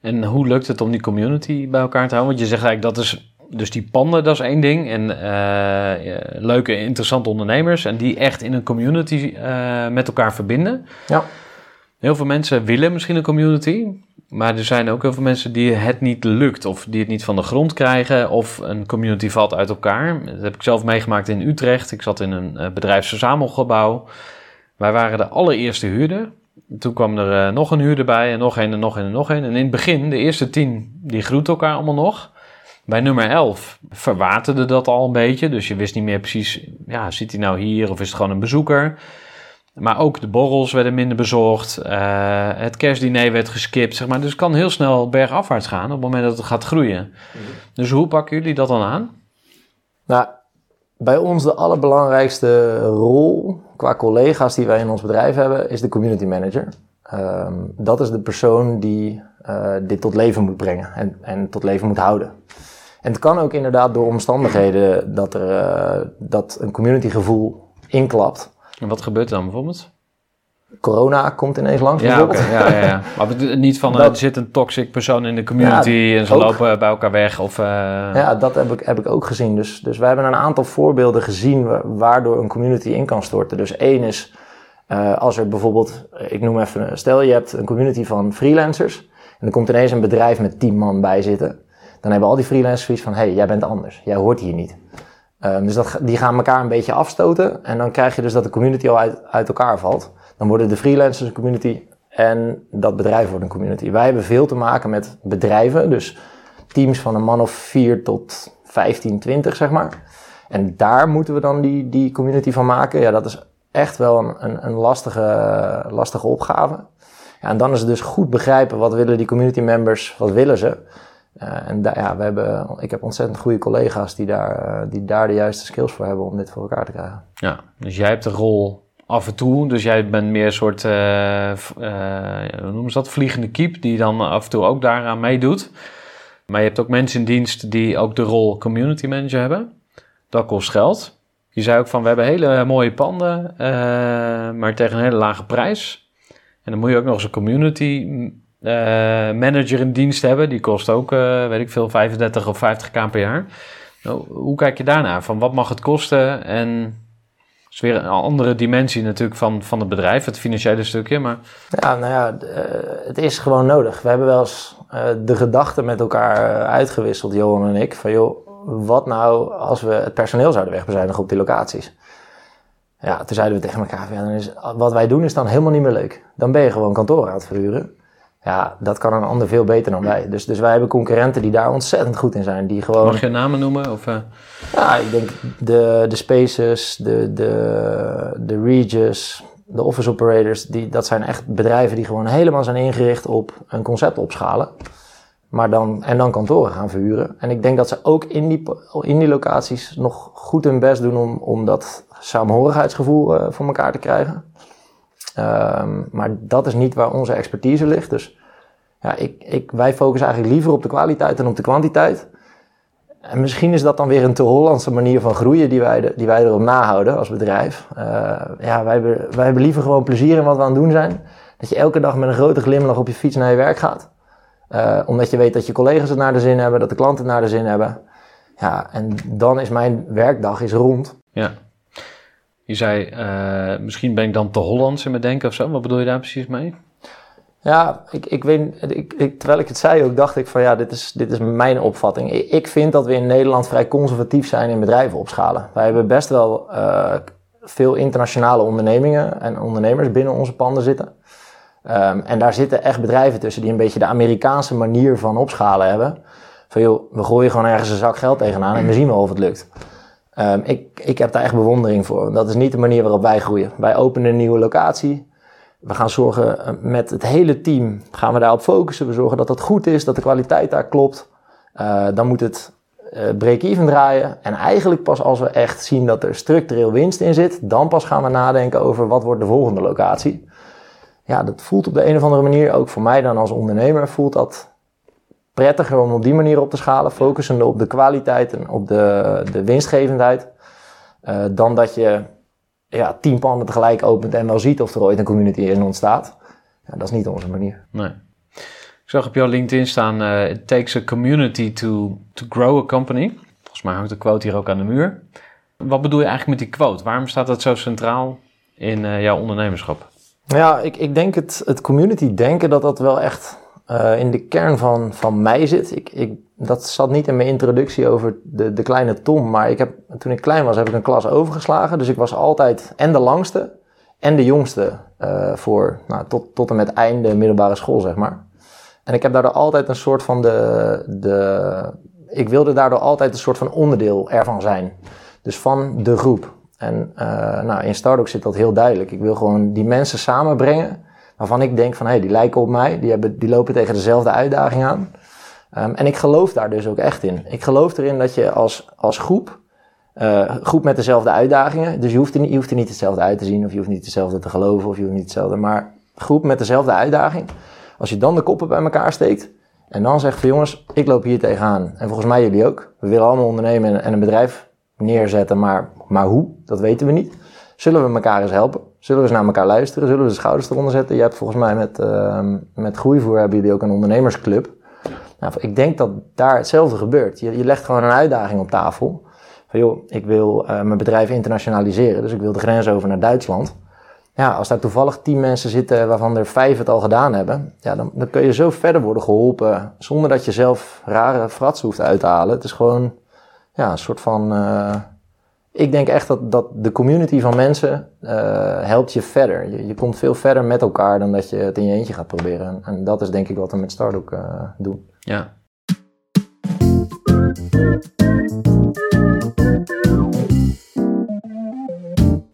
B: En hoe lukt het om die community bij elkaar te houden? Want je zegt eigenlijk dat is dus die panden, dat is één ding. En uh, leuke, interessante ondernemers. En die echt in een community uh, met elkaar verbinden.
C: Ja.
B: Heel veel mensen willen misschien een community. Maar er zijn ook heel veel mensen die het niet lukt. Of die het niet van de grond krijgen. Of een community valt uit elkaar. Dat heb ik zelf meegemaakt in Utrecht. Ik zat in een bedrijfsverzamelgebouw. Wij waren de allereerste huurder. Toen kwam er nog een huurder bij. En nog een en nog een en nog een. En in het begin, de eerste tien, die groeten elkaar allemaal nog. Bij nummer 11 verwaterde dat al een beetje. Dus je wist niet meer precies, ja, zit hij nou hier of is het gewoon een bezoeker? Maar ook de borrels werden minder bezorgd. Uh, het kerstdiner werd geskipt, zeg maar. Dus het kan heel snel bergafwaarts gaan op het moment dat het gaat groeien. Dus hoe pakken jullie dat dan aan?
C: Nou, bij ons de allerbelangrijkste rol qua collega's die wij in ons bedrijf hebben, is de community manager. Um, dat is de persoon die uh, dit tot leven moet brengen en, en tot leven moet houden. En het kan ook inderdaad door omstandigheden dat, er, uh, dat een communitygevoel inklapt.
B: En wat gebeurt er dan bijvoorbeeld?
C: Corona komt ineens langs
B: ja. Okay, ja, ja, ja. [LAUGHS] Maar niet van, dat, er zit een toxic persoon in de community ja, en ze ook. lopen bij elkaar weg of... Uh...
C: Ja, dat heb ik, heb ik ook gezien. Dus, dus we hebben een aantal voorbeelden gezien waardoor een community in kan storten. Dus één is, uh, als er bijvoorbeeld, ik noem even, stel je hebt een community van freelancers en er komt ineens een bedrijf met tien man bij zitten dan hebben al die freelancers zoiets van, hey, jij bent anders, jij hoort hier niet. Um, dus dat, die gaan elkaar een beetje afstoten en dan krijg je dus dat de community al uit, uit elkaar valt. Dan worden de freelancers een community en dat bedrijf wordt een community. Wij hebben veel te maken met bedrijven, dus teams van een man of vier tot 15, 20 zeg maar. En daar moeten we dan die, die community van maken. Ja, dat is echt wel een, een, een lastige, lastige opgave. Ja, en dan is het dus goed begrijpen wat willen die community members, wat willen ze. Uh, en ja, we hebben, ik heb ontzettend goede collega's die daar, uh, die daar de juiste skills voor hebben om dit voor elkaar te krijgen.
B: Ja, dus jij hebt de rol af en toe, dus jij bent meer een soort, uh, hoe noemen ze dat, vliegende kiep, die dan af en toe ook daaraan meedoet. Maar je hebt ook mensen in dienst die ook de rol community manager hebben. Dat kost geld. Je zei ook van, we hebben hele mooie panden, maar tegen een hele lage prijs. En dan moet je ook nog eens een community uh, manager in dienst hebben. Die kost ook, uh, weet ik veel, 35 of 50k per jaar. Nou, hoe kijk je daarnaar? Van wat mag het kosten? En is weer een andere dimensie natuurlijk van, van het bedrijf, het financiële stukje. Maar...
C: Ja, nou ja, uh, het is gewoon nodig. We hebben wel eens de gedachten met elkaar uitgewisseld, Johan en ik. Van joh, wat nou als we het personeel zouden wegbezuinigen op die locaties? Ja, toen zeiden we tegen elkaar, ja, dan is, wat wij doen is dan helemaal niet meer leuk. Dan ben je gewoon kantoor aan het verhuren. Ja, dat kan een ander veel beter dan wij. Dus, dus wij hebben concurrenten die daar ontzettend goed in zijn. Die gewoon...
B: Mag je namen noemen? Of, uh...
C: Ja, ik denk de, de Spaces, de, de, de Regis, de Office Operators. Die, dat zijn echt bedrijven die gewoon helemaal zijn ingericht op een concept opschalen. Maar dan, en dan kantoren gaan verhuren. En ik denk dat ze ook in die, in die locaties nog goed hun best doen om, om dat samenhorigheidsgevoel uh, voor elkaar te krijgen. Um, maar dat is niet waar onze expertise ligt. Dus ja, ik, ik, wij focussen eigenlijk liever op de kwaliteit dan op de kwantiteit. En misschien is dat dan weer een te Hollandse manier van groeien die wij, die wij erop nahouden als bedrijf. Uh, ja, wij hebben, wij hebben liever gewoon plezier in wat we aan het doen zijn. Dat je elke dag met een grote glimlach op je fiets naar je werk gaat. Uh, omdat je weet dat je collega's het naar de zin hebben, dat de klanten het naar de zin hebben. Ja, en dan is mijn werkdag is rond.
B: Ja. Je zei, uh, misschien ben ik dan te Hollands in mijn denken of zo. Wat bedoel je daar precies mee?
C: Ja, ik, ik weet, ik, terwijl ik het zei ook, dacht ik van ja, dit is, dit is mijn opvatting. Ik, vind dat we in Nederland vrij conservatief zijn in bedrijven opschalen. Wij hebben best wel uh, veel internationale ondernemingen en ondernemers binnen onze panden zitten. Um, en daar zitten echt bedrijven tussen die een beetje de Amerikaanse manier van opschalen hebben. Van joh, we gooien gewoon ergens een zak geld tegenaan en we zien wel of het lukt. Um, ik, ik heb daar echt bewondering voor. Dat is niet de manier waarop wij groeien. Wij openen een nieuwe locatie. We gaan zorgen eh, met het hele team, gaan we daarop focussen. We zorgen dat dat goed is, dat de kwaliteit daar klopt. Uh, dan moet het uh, break-even draaien. En eigenlijk pas als we echt zien dat er structureel winst in zit, dan pas gaan we nadenken over wat wordt de volgende locatie. Ja, dat voelt op de een of andere manier, ook voor mij dan als ondernemer, voelt dat prettiger om op die manier op te schalen, focussende op de kwaliteit en op de, de winstgevendheid, uh, dan dat je ja, tien panden tegelijk opent en wel ziet of er ooit een community in ontstaat. Ja, dat is niet onze manier.
B: Nee. Ik zag op jouw LinkedIn staan, uh, it takes a community to, to grow a company. Volgens mij hangt de quote hier ook aan de muur. Wat bedoel je eigenlijk met die quote? Waarom staat dat zo centraal in uh, jouw ondernemerschap?
C: Ja, ik, ik denk het, het community denken dat dat wel echt uh, in de kern van, van mij zit. Ik, ik, dat zat niet in mijn introductie over de, de kleine Tom, maar ik heb, toen ik klein was heb ik een klas overgeslagen. Dus ik was altijd en de langste en de jongste uh, voor nou, tot, tot en met einde middelbare school, zeg maar. En ik heb daardoor altijd een soort van de, de. Ik wilde daardoor altijd een soort van onderdeel ervan zijn. Dus van de groep. En uh, nou, in Stardock zit dat heel duidelijk. Ik wil gewoon die mensen samenbrengen waarvan ik denk van hé, hey, die lijken op mij, die, hebben, die lopen tegen dezelfde uitdaging aan. Um, en ik geloof daar dus ook echt in. Ik geloof erin dat je als, als groep, uh, groep met dezelfde uitdagingen, dus je hoeft, er niet, je hoeft er niet hetzelfde uit te zien, of je hoeft niet hetzelfde te geloven, of je hoeft niet hetzelfde, maar groep met dezelfde uitdaging. Als je dan de koppen bij elkaar steekt en dan zegt van jongens, ik loop hier tegenaan. En volgens mij jullie ook. We willen allemaal ondernemen en een bedrijf neerzetten, maar, maar hoe? Dat weten we niet. Zullen we elkaar eens helpen? Zullen we eens naar elkaar luisteren? Zullen we de schouders eronder zetten? Je hebt volgens mij met, uh, met Groeivoer hebben jullie ook een ondernemersclub. Nou, ik denk dat daar hetzelfde gebeurt. Je, je legt gewoon een uitdaging op tafel. Van joh, ik wil uh, mijn bedrijf internationaliseren, dus ik wil de grens over naar Duitsland. Ja, als daar toevallig tien mensen zitten waarvan er vijf het al gedaan hebben, ja, dan, dan kun je zo verder worden geholpen zonder dat je zelf rare fratsen hoeft uit te halen. Het is gewoon ja, een soort van. Uh, ik denk echt dat, dat de community van mensen uh, helpt je verder. Je, je komt veel verder met elkaar dan dat je het in je eentje gaat proberen. En, dat is denk ik wat we met Stardock uh, doen.
B: Ja.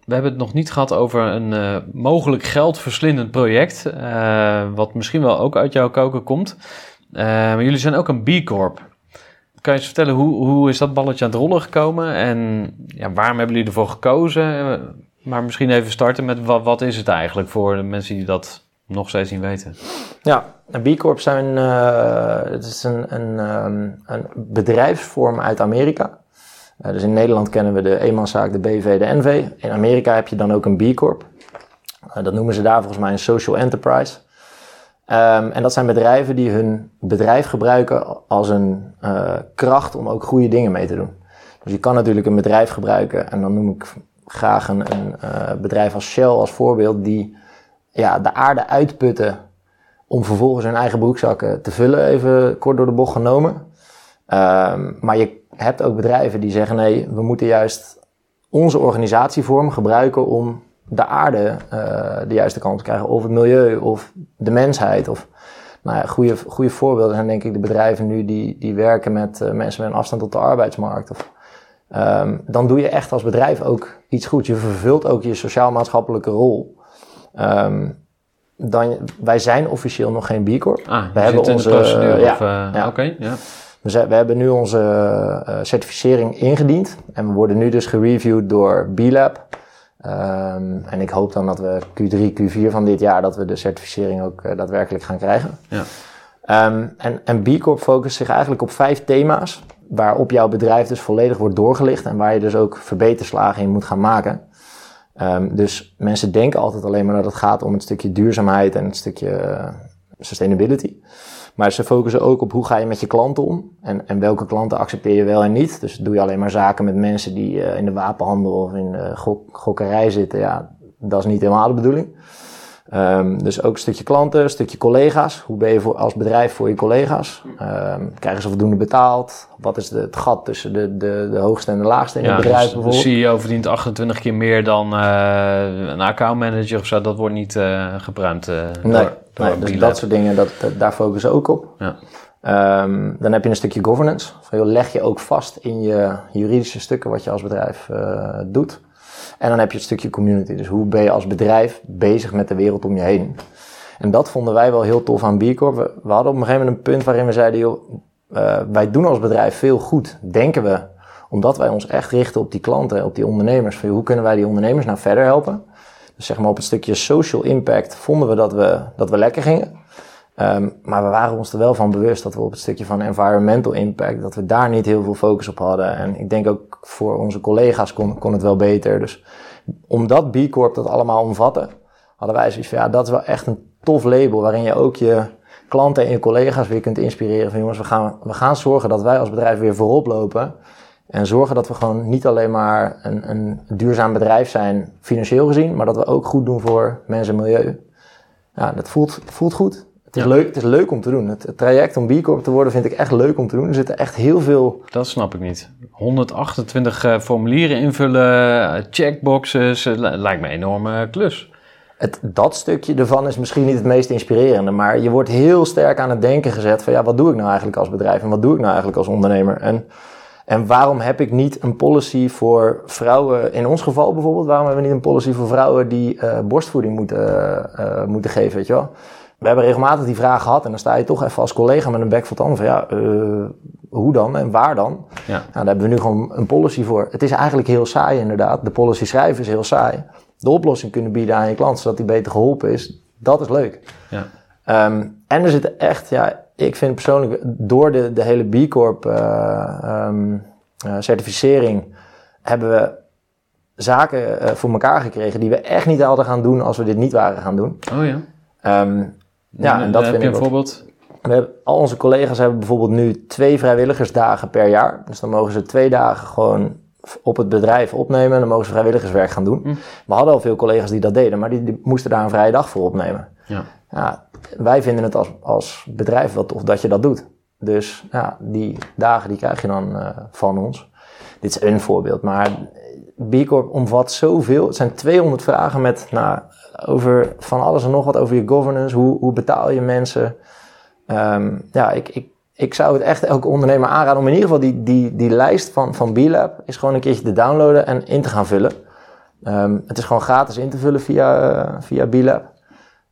B: We hebben het nog niet gehad over een uh, mogelijk geldverslindend project. wat misschien wel ook uit jouw koken komt. maar jullie zijn ook een B Corp kan je eens vertellen, hoe, hoe is dat balletje aan het rollen gekomen? En ja, waarom hebben jullie ervoor gekozen? Maar misschien even starten met wat, wat is het eigenlijk voor de mensen die dat nog steeds niet weten?
C: Ja, B Corp zijn, uh, het is een, een, um, een bedrijfsvorm uit Amerika. Uh, dus in Nederland kennen we de eenmanszaak, de BV, de NV. In Amerika heb je dan ook een B Corp. Uh, dat noemen ze daar volgens mij een social enterprise. Um, en dat zijn bedrijven die hun bedrijf gebruiken als een uh, kracht om ook goede dingen mee te doen. Dus je kan natuurlijk een bedrijf gebruiken, en dan noem ik graag een, een uh, bedrijf als Shell als voorbeeld, die ja, de aarde uitputten om vervolgens hun eigen broekzakken te vullen, even kort door de bocht genomen. Um, maar je hebt ook bedrijven die zeggen: nee, we moeten juist onze organisatievorm gebruiken om de aarde uh, de juiste kant te krijgen, of het milieu, of de mensheid. Of, nou ja, goede, goede voorbeelden zijn denk ik de bedrijven nu die, die werken met uh, mensen met een afstand tot de arbeidsmarkt. Of, um, dan doe je echt als bedrijf ook iets goed. Je vervult ook je sociaal-maatschappelijke rol. Um, dan, wij zijn officieel nog geen B Corp.
B: Ah, we hebben onze procedure. Ja, uh, ja. Oké, okay, ja.
C: We, we, hebben nu onze certificering ingediend en we worden nu dus gereviewd door B-Lab. Um, en ik hoop dan dat we Q3, Q4 van dit jaar, dat we de certificering ook uh, daadwerkelijk gaan krijgen.
B: Ja.
C: Um, en, en B Corp focust zich eigenlijk op vijf thema's, waarop jouw bedrijf dus volledig wordt doorgelicht en waar je dus ook verbeterslagen in moet gaan maken. Um, dus mensen denken altijd alleen maar dat het gaat om het stukje duurzaamheid en het stukje uh, sustainability. Maar ze focussen ook op hoe ga je met je klanten om en, en welke klanten accepteer je wel en niet. Dus doe je alleen maar zaken met mensen die uh, in de wapenhandel of in de gok, gokkerij zitten. Ja, dat is niet helemaal de bedoeling. Um, dus ook een stukje klanten, een stukje collega's. Hoe ben je voor, als bedrijf voor je collega's? Um, krijgen ze voldoende betaald? Wat is de, het gat tussen de, de, de hoogste en de laagste in
B: ja,
C: het bedrijf
B: dus
C: bijvoorbeeld?
B: De CEO verdient 28 keer meer dan uh, een accountmanager of zo. Dat wordt niet uh, uh,
C: nee,
B: door, door
C: nee, dus dat soort dingen, dat, daar focussen ze ook op.
B: Ja.
C: Um, dan heb je een stukje governance. Van, joh, leg je ook vast in je juridische stukken wat je als bedrijf doet. En dan heb je het stukje community. Dus hoe ben je als bedrijf bezig met de wereld om je heen? En dat vonden wij wel heel tof aan B. We, hadden op een gegeven moment een punt waarin we zeiden, uh, wij doen als bedrijf veel goed, denken we. Omdat wij ons echt richten op die klanten, op die ondernemers. Van, hoe kunnen wij die ondernemers nou verder helpen? Dus zeg maar op het stukje social impact vonden we dat we, dat we lekker gingen. Um, maar we waren ons er wel van bewust dat we op het stukje van environmental impact, dat we daar niet heel veel focus op hadden. En ik denk ook voor onze collega's kon, kon het wel beter. Dus omdat B Corp dat allemaal omvatte, hadden wij zoiets van ja, dat is wel echt een tof label waarin je ook je klanten en je collega's weer kunt inspireren van jongens, we gaan, we gaan zorgen dat wij als bedrijf weer voorop lopen. En zorgen dat we gewoon niet alleen maar een, een duurzaam bedrijf zijn, financieel gezien, maar dat we ook goed doen voor mensen en milieu. Ja, dat voelt, voelt goed. Het is,
B: Ja.
C: leuk, het is leuk om te doen. Het, het traject om B Corp te worden vind ik echt leuk om te doen. Er zitten echt heel veel
B: Dat snap ik niet. 128 eh, formulieren invullen, eh, checkboxes, eh, li- lijkt me een enorme klus.
C: Het, dat stukje ervan is misschien niet het meest inspirerende, maar je wordt heel sterk aan het denken gezet van ja, wat doe ik nou eigenlijk als bedrijf en wat doe ik nou eigenlijk als ondernemer? En, en waarom heb ik niet een policy voor vrouwen, in ons geval bijvoorbeeld, waarom hebben we niet een policy voor vrouwen die eh, borstvoeding moeten, eh, eh, moeten geven, weet je wel? We hebben regelmatig die vraag gehad en dan sta je toch even als collega met een bek vol tanden van ja, eh, hoe dan en waar dan?
B: Ja.
C: Nou, daar hebben we nu gewoon een policy voor. Het is eigenlijk heel saai inderdaad. De policy schrijven is heel saai. De oplossing kunnen bieden aan je klant, zodat hij beter geholpen is. Dat is leuk.
B: Ja.
C: Ehm, en er zitten echt, ja, ik vind persoonlijk door de, de hele B Corp eh, ehm, eh, certificering hebben we zaken voor elkaar gekregen die we echt niet hadden gaan doen als we dit niet waren gaan doen.
B: Oh ja.
C: Ehm, ja, en dat
B: heb
C: vind
B: je een voorbeeld?
C: we hebben, al onze collega's hebben bijvoorbeeld nu twee vrijwilligersdagen per jaar. Dus dan mogen ze twee dagen gewoon op het bedrijf opnemen en dan mogen ze vrijwilligerswerk gaan doen.
B: Hm.
C: We hadden al veel collega's die dat deden, maar die, die moesten daar een vrije dag voor opnemen.
B: Ja.
C: Ja, wij vinden het als, als bedrijf wel tof dat je dat doet. Dus ja, die dagen die krijg je dan eh, van ons. Dit is een voorbeeld, maar B Corp omvat zoveel. Het zijn 200 vragen met nou, over van alles en nog wat over je governance. Hoe, hoe betaal je mensen? Ehm, ja, ik, ik, ik zou het echt elke ondernemer aanraden om in ieder geval die, die, die lijst van, van B-Lab is gewoon een keertje te downloaden en in te gaan vullen. Ehm, het is gewoon gratis in te vullen via, eh, via B-Lab.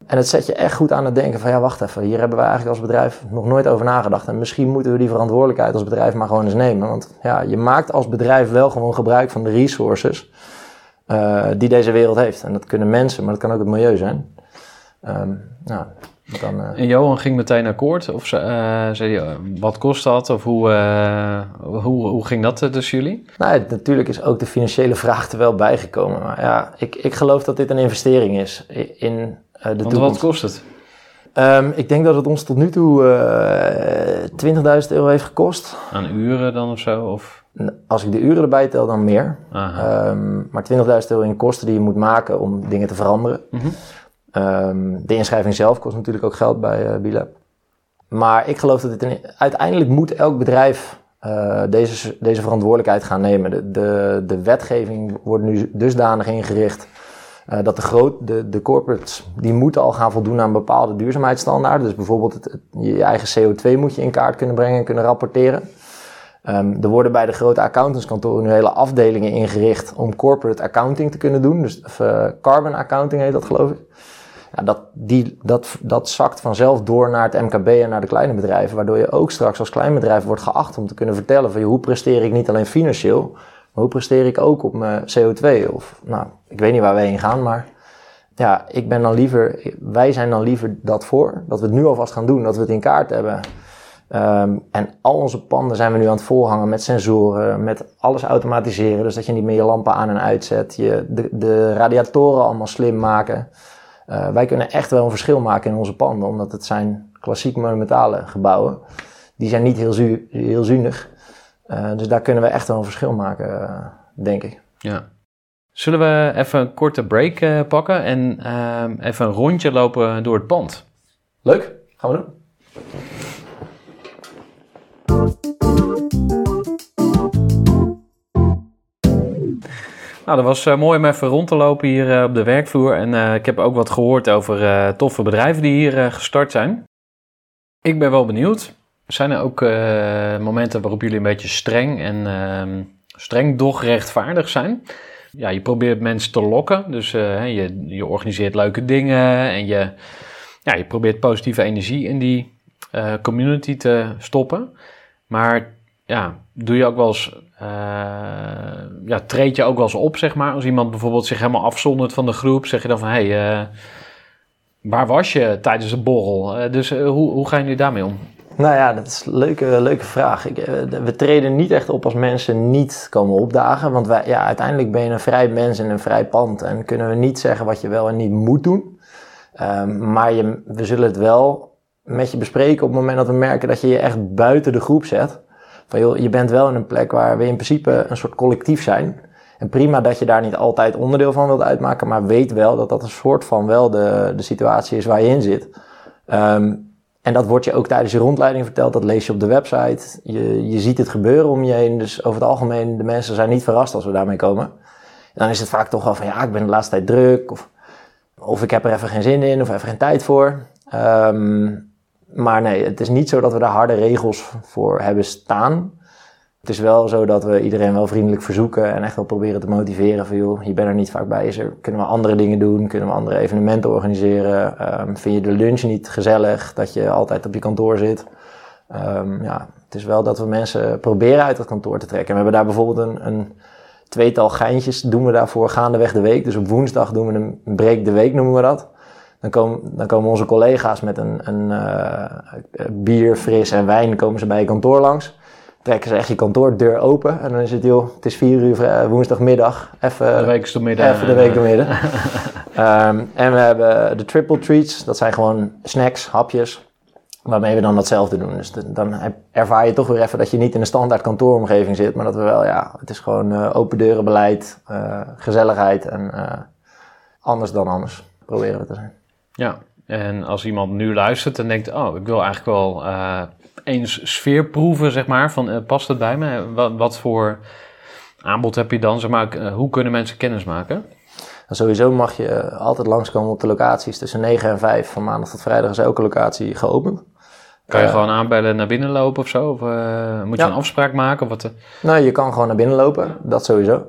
C: En het zet je echt goed aan het denken van ja, wacht even, hier hebben wij eigenlijk als bedrijf nog nooit over nagedacht. En misschien moeten we die verantwoordelijkheid als bedrijf maar gewoon eens nemen. Want ja, je maakt als bedrijf wel gewoon gebruik van de resources eh, die deze wereld heeft. En dat kunnen mensen, maar dat kan ook het milieu zijn. Ehm, nou, dan, eh,
B: En Johan ging meteen akkoord? Of ze- eh, zei hij, wat kost dat? Of hoe, hoe, hoe ging dat tussen jullie?
C: Nou, het- natuurlijk is ook de financiële vraag er wel bijgekomen. Maar ja, ik, ik geloof dat dit een investering is in de
B: Want
C: toekomst.
B: wat kost het?
C: Ehm, ik denk dat het ons tot nu toe eh 20.000 euro heeft gekost.
B: Aan uren dan of zo? Of?
C: Als ik de uren erbij tel, dan meer. Ehm, maar 20.000 euro in kosten die je moet maken om dingen te veranderen.
B: Mhm.
C: Ehm, de inschrijving zelf kost natuurlijk ook geld bij Bilab. Maar ik geloof dat een, uiteindelijk moet elk bedrijf eh, deze, deze verantwoordelijkheid gaan nemen. De, de, de wetgeving wordt nu dusdanig ingericht eh, dat de, groot, de, de corporates die moeten al gaan voldoen aan bepaalde duurzaamheidsstandaarden. Dus bijvoorbeeld het, het- je eigen CO2 moet je in kaart kunnen brengen en kunnen rapporteren. Ehm, er worden bij de grote accountantskantoren nu hele afdelingen ingericht om corporate accounting te kunnen doen. Dus eh, carbon accounting heet dat geloof ik. Ja, dat, die, dat, dat zakt vanzelf door naar het MKB en naar de kleine bedrijven. Waardoor je ook straks als klein bedrijf wordt geacht om te kunnen vertellen van hoe presteer ik niet alleen financieel, maar hoe presteer ik ook op mijn CO2? Of nou, ik weet niet waar we heen gaan, maar ja, ik ben dan liever, wij zijn dan liever dat voor. Dat we het nu alvast gaan doen, dat we het in kaart hebben. Ehm, en al onze panden zijn we nu aan het volhangen met sensoren, met alles automatiseren. Dus dat je niet meer je lampen aan en uitzet. Je, de, de radiatoren allemaal slim maken. Eh, wij kunnen echt wel een verschil maken in onze panden, omdat het zijn klassiek monumentale gebouwen. Die zijn niet heel, zu heel zuinig. Eh, dus daar kunnen we echt wel een verschil maken, eh, denk ik.
B: Ja. Zullen we even een korte break pakken en ehm, even een rondje lopen door het pand?
C: Leuk, gaan we doen.
B: Nou, dat was eh, mooi om even rond te lopen hier eh, op de werkvloer. En eh, ik heb ook wat gehoord over toffe bedrijven die hier gestart zijn. Ik ben wel benieuwd. Zijn er ook momenten waarop jullie een beetje streng en ehm, streng doch rechtvaardig zijn? Ja, je probeert mensen te lokken. Dus je, je organiseert leuke dingen en je, ja, je probeert positieve energie in die community te stoppen. Maar ja, doe je ook wel eens, eh, ja, treed je ook wel eens op, zeg maar. Als iemand bijvoorbeeld zich helemaal afzondert van de groep, zeg je dan van, hé, hey, eh, waar was je tijdens de borrel? Eh, dus hoe, hoe gaan jullie daarmee om?
C: Nou ja, dat is een leuke, leuke vraag. Ik, we treden niet echt op als mensen niet komen opdagen. Want wij, ja, uiteindelijk ben je een vrij mens in een vrij pand. En kunnen we niet zeggen wat je wel en niet moet doen. Ehm, maar je, we zullen het wel met je bespreken op het moment dat we merken dat je je echt buiten de groep zet. Je bent wel in een plek waar we in principe een soort collectief zijn. En prima dat je daar niet altijd onderdeel van wilt uitmaken, maar weet wel dat dat een soort van wel de, de situatie is waar je in zit. Ehm, en dat wordt je ook tijdens je rondleiding verteld, dat lees je op de website. Je, je ziet het gebeuren om je heen, dus over het algemeen, de mensen zijn niet verrast als we daarmee komen. En dan is het vaak toch wel van, ja, ik ben de laatste tijd druk, of, of ik heb er even geen zin in, of even geen tijd voor. Ehm, maar nee, het is niet zo dat we daar harde regels voor hebben staan. Het is wel zo dat we iedereen wel vriendelijk verzoeken en echt wel proberen te motiveren van je bent er niet vaak bij. Is kunnen we andere dingen doen? Kunnen we andere evenementen organiseren? Um, vind je de lunch niet gezellig dat je altijd op je kantoor zit? Um, ja, het is wel dat we mensen proberen uit het kantoor te trekken. En we hebben daar bijvoorbeeld een, een tweetal geintjes doen we daarvoor gaandeweg de week. Dus op woensdag doen we een break de week noemen we dat. Dan komen, dan komen onze collega's met een, een uh, bier, fris en wijn komen ze bij je kantoor langs trekken ze echt je kantoordeur open. En dan is het, joh, het is vier uur eh, woensdagmiddag. Even
B: de week midden.
C: Even de week midden. um, [LAUGHS] en we hebben de triple treats. Dat zijn gewoon snacks, hapjes. Waarmee we dan datzelfde doen. Dus dan ervaar je toch weer even dat je niet in een standaard kantooromgeving zit. Maar dat we wel, ja, het is gewoon uh, open deurenbeleid, uh, gezelligheid en uh, anders dan anders. Proberen we te zijn.
B: Ja, en als iemand nu luistert en denkt, oh, ik wil eigenlijk wel eens sfeer proeven, zeg maar, van uh, past het bij me? Wat, wat, voor aanbod heb je dan, zeg maar, uh, hoe kunnen mensen kennis maken?
C: Nou, sowieso mag je altijd langskomen op de locaties. Tussen 9 en 5 van maandag tot vrijdag is elke locatie geopend.
B: Kan je gewoon aanbellen naar binnen lopen of zo? Of moet je ja. een afspraak maken? Of wat,
C: Nou, je kan gewoon naar binnen lopen, dat sowieso.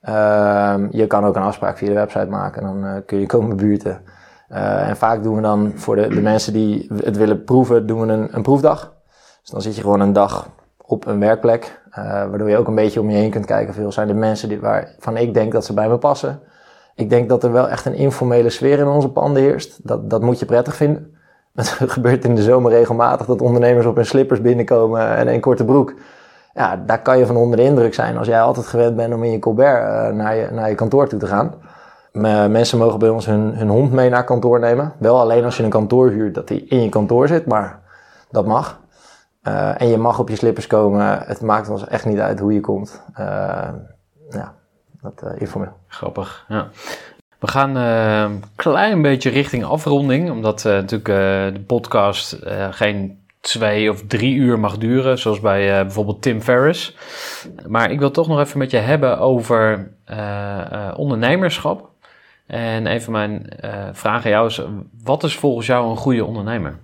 C: Ehm, je kan ook een afspraak via de website maken, dan kun je komen buurten. En vaak doen we dan voor de, de, mensen die het willen proeven, doen we een, een proefdag. Dus dan zit je gewoon een dag op een werkplek, uh, waardoor je ook een beetje om je heen kunt kijken. Veel zijn de mensen die, waarvan ik denk dat ze bij me passen. Ik denk dat er wel echt een informele sfeer in onze panden heerst. Dat, dat moet je prettig vinden. [LAUGHS] Het gebeurt in de zomer regelmatig dat ondernemers op hun slippers binnenkomen en een korte broek. Ja, daar kan je van onder de indruk zijn als jij altijd gewend bent om in je colbert uh, naar, je, naar je kantoor toe te gaan. Mensen mogen bij ons hun, hun hond mee naar kantoor nemen. Wel alleen als je een kantoor huurt dat die in je kantoor zit, maar dat mag. Uh, en je mag op je slippers komen. Het maakt ons echt niet uit hoe je komt. Uh, ja, dat uh, informeel.
B: Grappig, ja. We gaan een klein beetje richting afronding. Omdat natuurlijk de podcast geen twee of drie uur mag duren. Zoals bij bijvoorbeeld Tim Ferriss. Maar ik wil toch nog even met je hebben over ondernemerschap. En een van mijn vragen aan jou is: wat is volgens jou een goede ondernemer?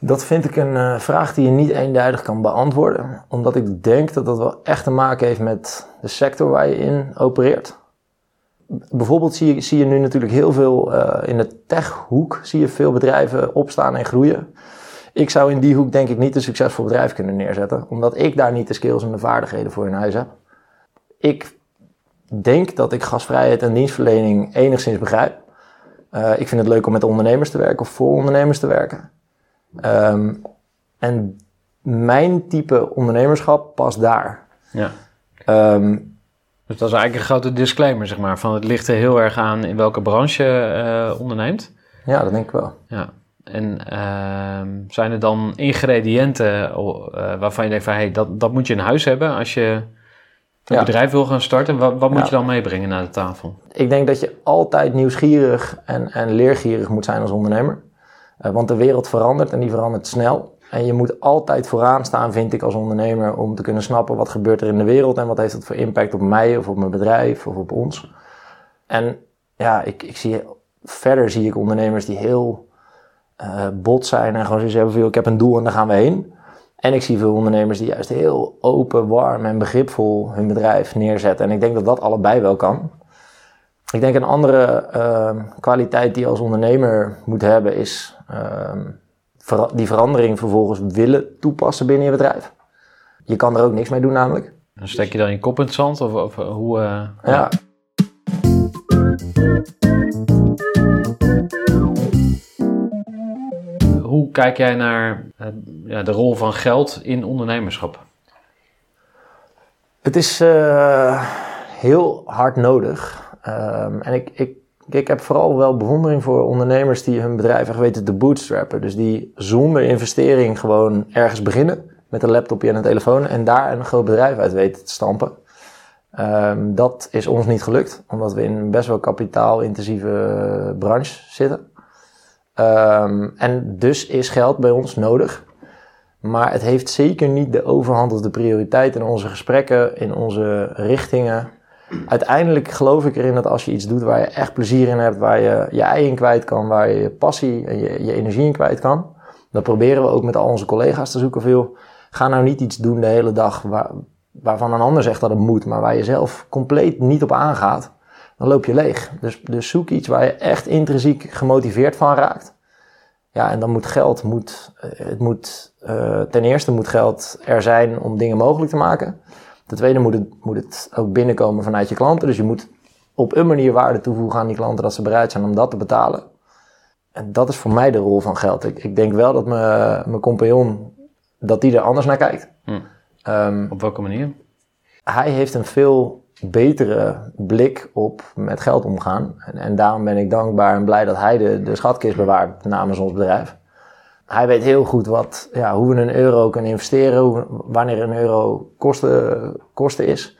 C: Dat vind ik een uh, vraag die je niet eenduidig kan beantwoorden, omdat ik denk dat dat wel echt te maken heeft met de sector waar je in opereert. Bijvoorbeeld zie je, zie je nu natuurlijk heel veel uh, in de techhoek, zie je veel bedrijven opstaan en groeien. Ik zou in die hoek denk ik niet een succesvol bedrijf kunnen neerzetten, omdat ik daar niet de skills en de vaardigheden voor in huis heb. Ik denk dat ik gasvrijheid en dienstverlening enigszins begrijp. Uh, ik vind het leuk om met ondernemers te werken of voor ondernemers te werken. Um, en mijn type ondernemerschap past daar.
B: Ja. Um, dus dat is eigenlijk een grote disclaimer, zeg maar. Van het ligt er heel erg aan in welke branche je uh, onderneemt.
C: Ja, dat denk ik wel.
B: Ja. En uh, zijn er dan ingrediënten uh, waarvan je denkt van... Hey, dat, dat moet je in huis hebben als je een ja. bedrijf wil gaan starten? Wat, wat moet ja. je dan meebrengen naar de tafel?
C: Ik denk dat je altijd nieuwsgierig en, en leergierig moet zijn als ondernemer. Uh, want de wereld verandert en die verandert snel. En je moet altijd vooraan staan, vind ik, als ondernemer, om te kunnen snappen wat gebeurt er in de wereld en wat heeft dat voor impact op mij of op mijn bedrijf of op ons. En ja, ik, ik zie, verder zie ik ondernemers die heel uh, bot zijn en gewoon zeggen van, ik heb een doel en daar gaan we heen. En ik zie veel ondernemers die juist heel open, warm en begripvol hun bedrijf neerzetten. En ik denk dat dat allebei wel kan. Ik denk een andere uh, kwaliteit die je als ondernemer moet hebben is uh, ver die verandering vervolgens willen toepassen binnen je bedrijf. Je kan er ook niks mee doen namelijk.
B: Dan steek je dan je kop in het zand of, of hoe... Uh,
C: ja.
B: Kijk jij naar ja, de rol van geld in ondernemerschap?
C: Het is uh, heel hard nodig. Um, en ik, ik ik heb vooral wel bewondering voor ondernemers die hun bedrijf echt weten te bootstrappen. Dus die zonder investering gewoon ergens beginnen met een laptopje en een telefoon en daar een groot bedrijf uit weten te stampen. Um, dat is ons niet gelukt, omdat we in een best wel kapitaalintensieve branche zitten. Um, en dus is geld bij ons nodig. Maar het heeft zeker niet de overhand of de prioriteit in onze gesprekken, in onze richtingen. Uiteindelijk geloof ik erin dat als je iets doet waar je echt plezier in hebt, waar je je ei in kwijt kan, waar je je passie en je, energie in kwijt kan, dan proberen we ook met al onze collega's te zoeken veel. Ga nou niet iets doen de hele dag waar, waarvan een ander zegt dat het moet, maar waar je zelf compleet niet op aangaat. Dan loop je leeg. Dus, dus zoek iets waar je echt intrinsiek gemotiveerd van raakt. Ja, en dan moet geld, moet, eh, het moet, uh, ten eerste moet geld er zijn om dingen mogelijk te maken. Ten tweede moet het, moet het ook binnenkomen vanuit je klanten. Dus je moet op een manier waarde toevoegen aan die klanten dat ze bereid zijn om dat te betalen. En dat is voor mij de rol van geld. Ik, ik denk wel dat mijn compagnon, dat die er anders naar kijkt.
B: Hm. Um, op welke manier?
C: Hij heeft een veel betere blik op met geld omgaan. En, en, daarom ben ik dankbaar en blij dat hij de, de schatkist bewaart namens ons bedrijf. Hij weet heel goed wat, ja, hoe we een euro kunnen investeren, hoe, wanneer een euro kosten, kosten is.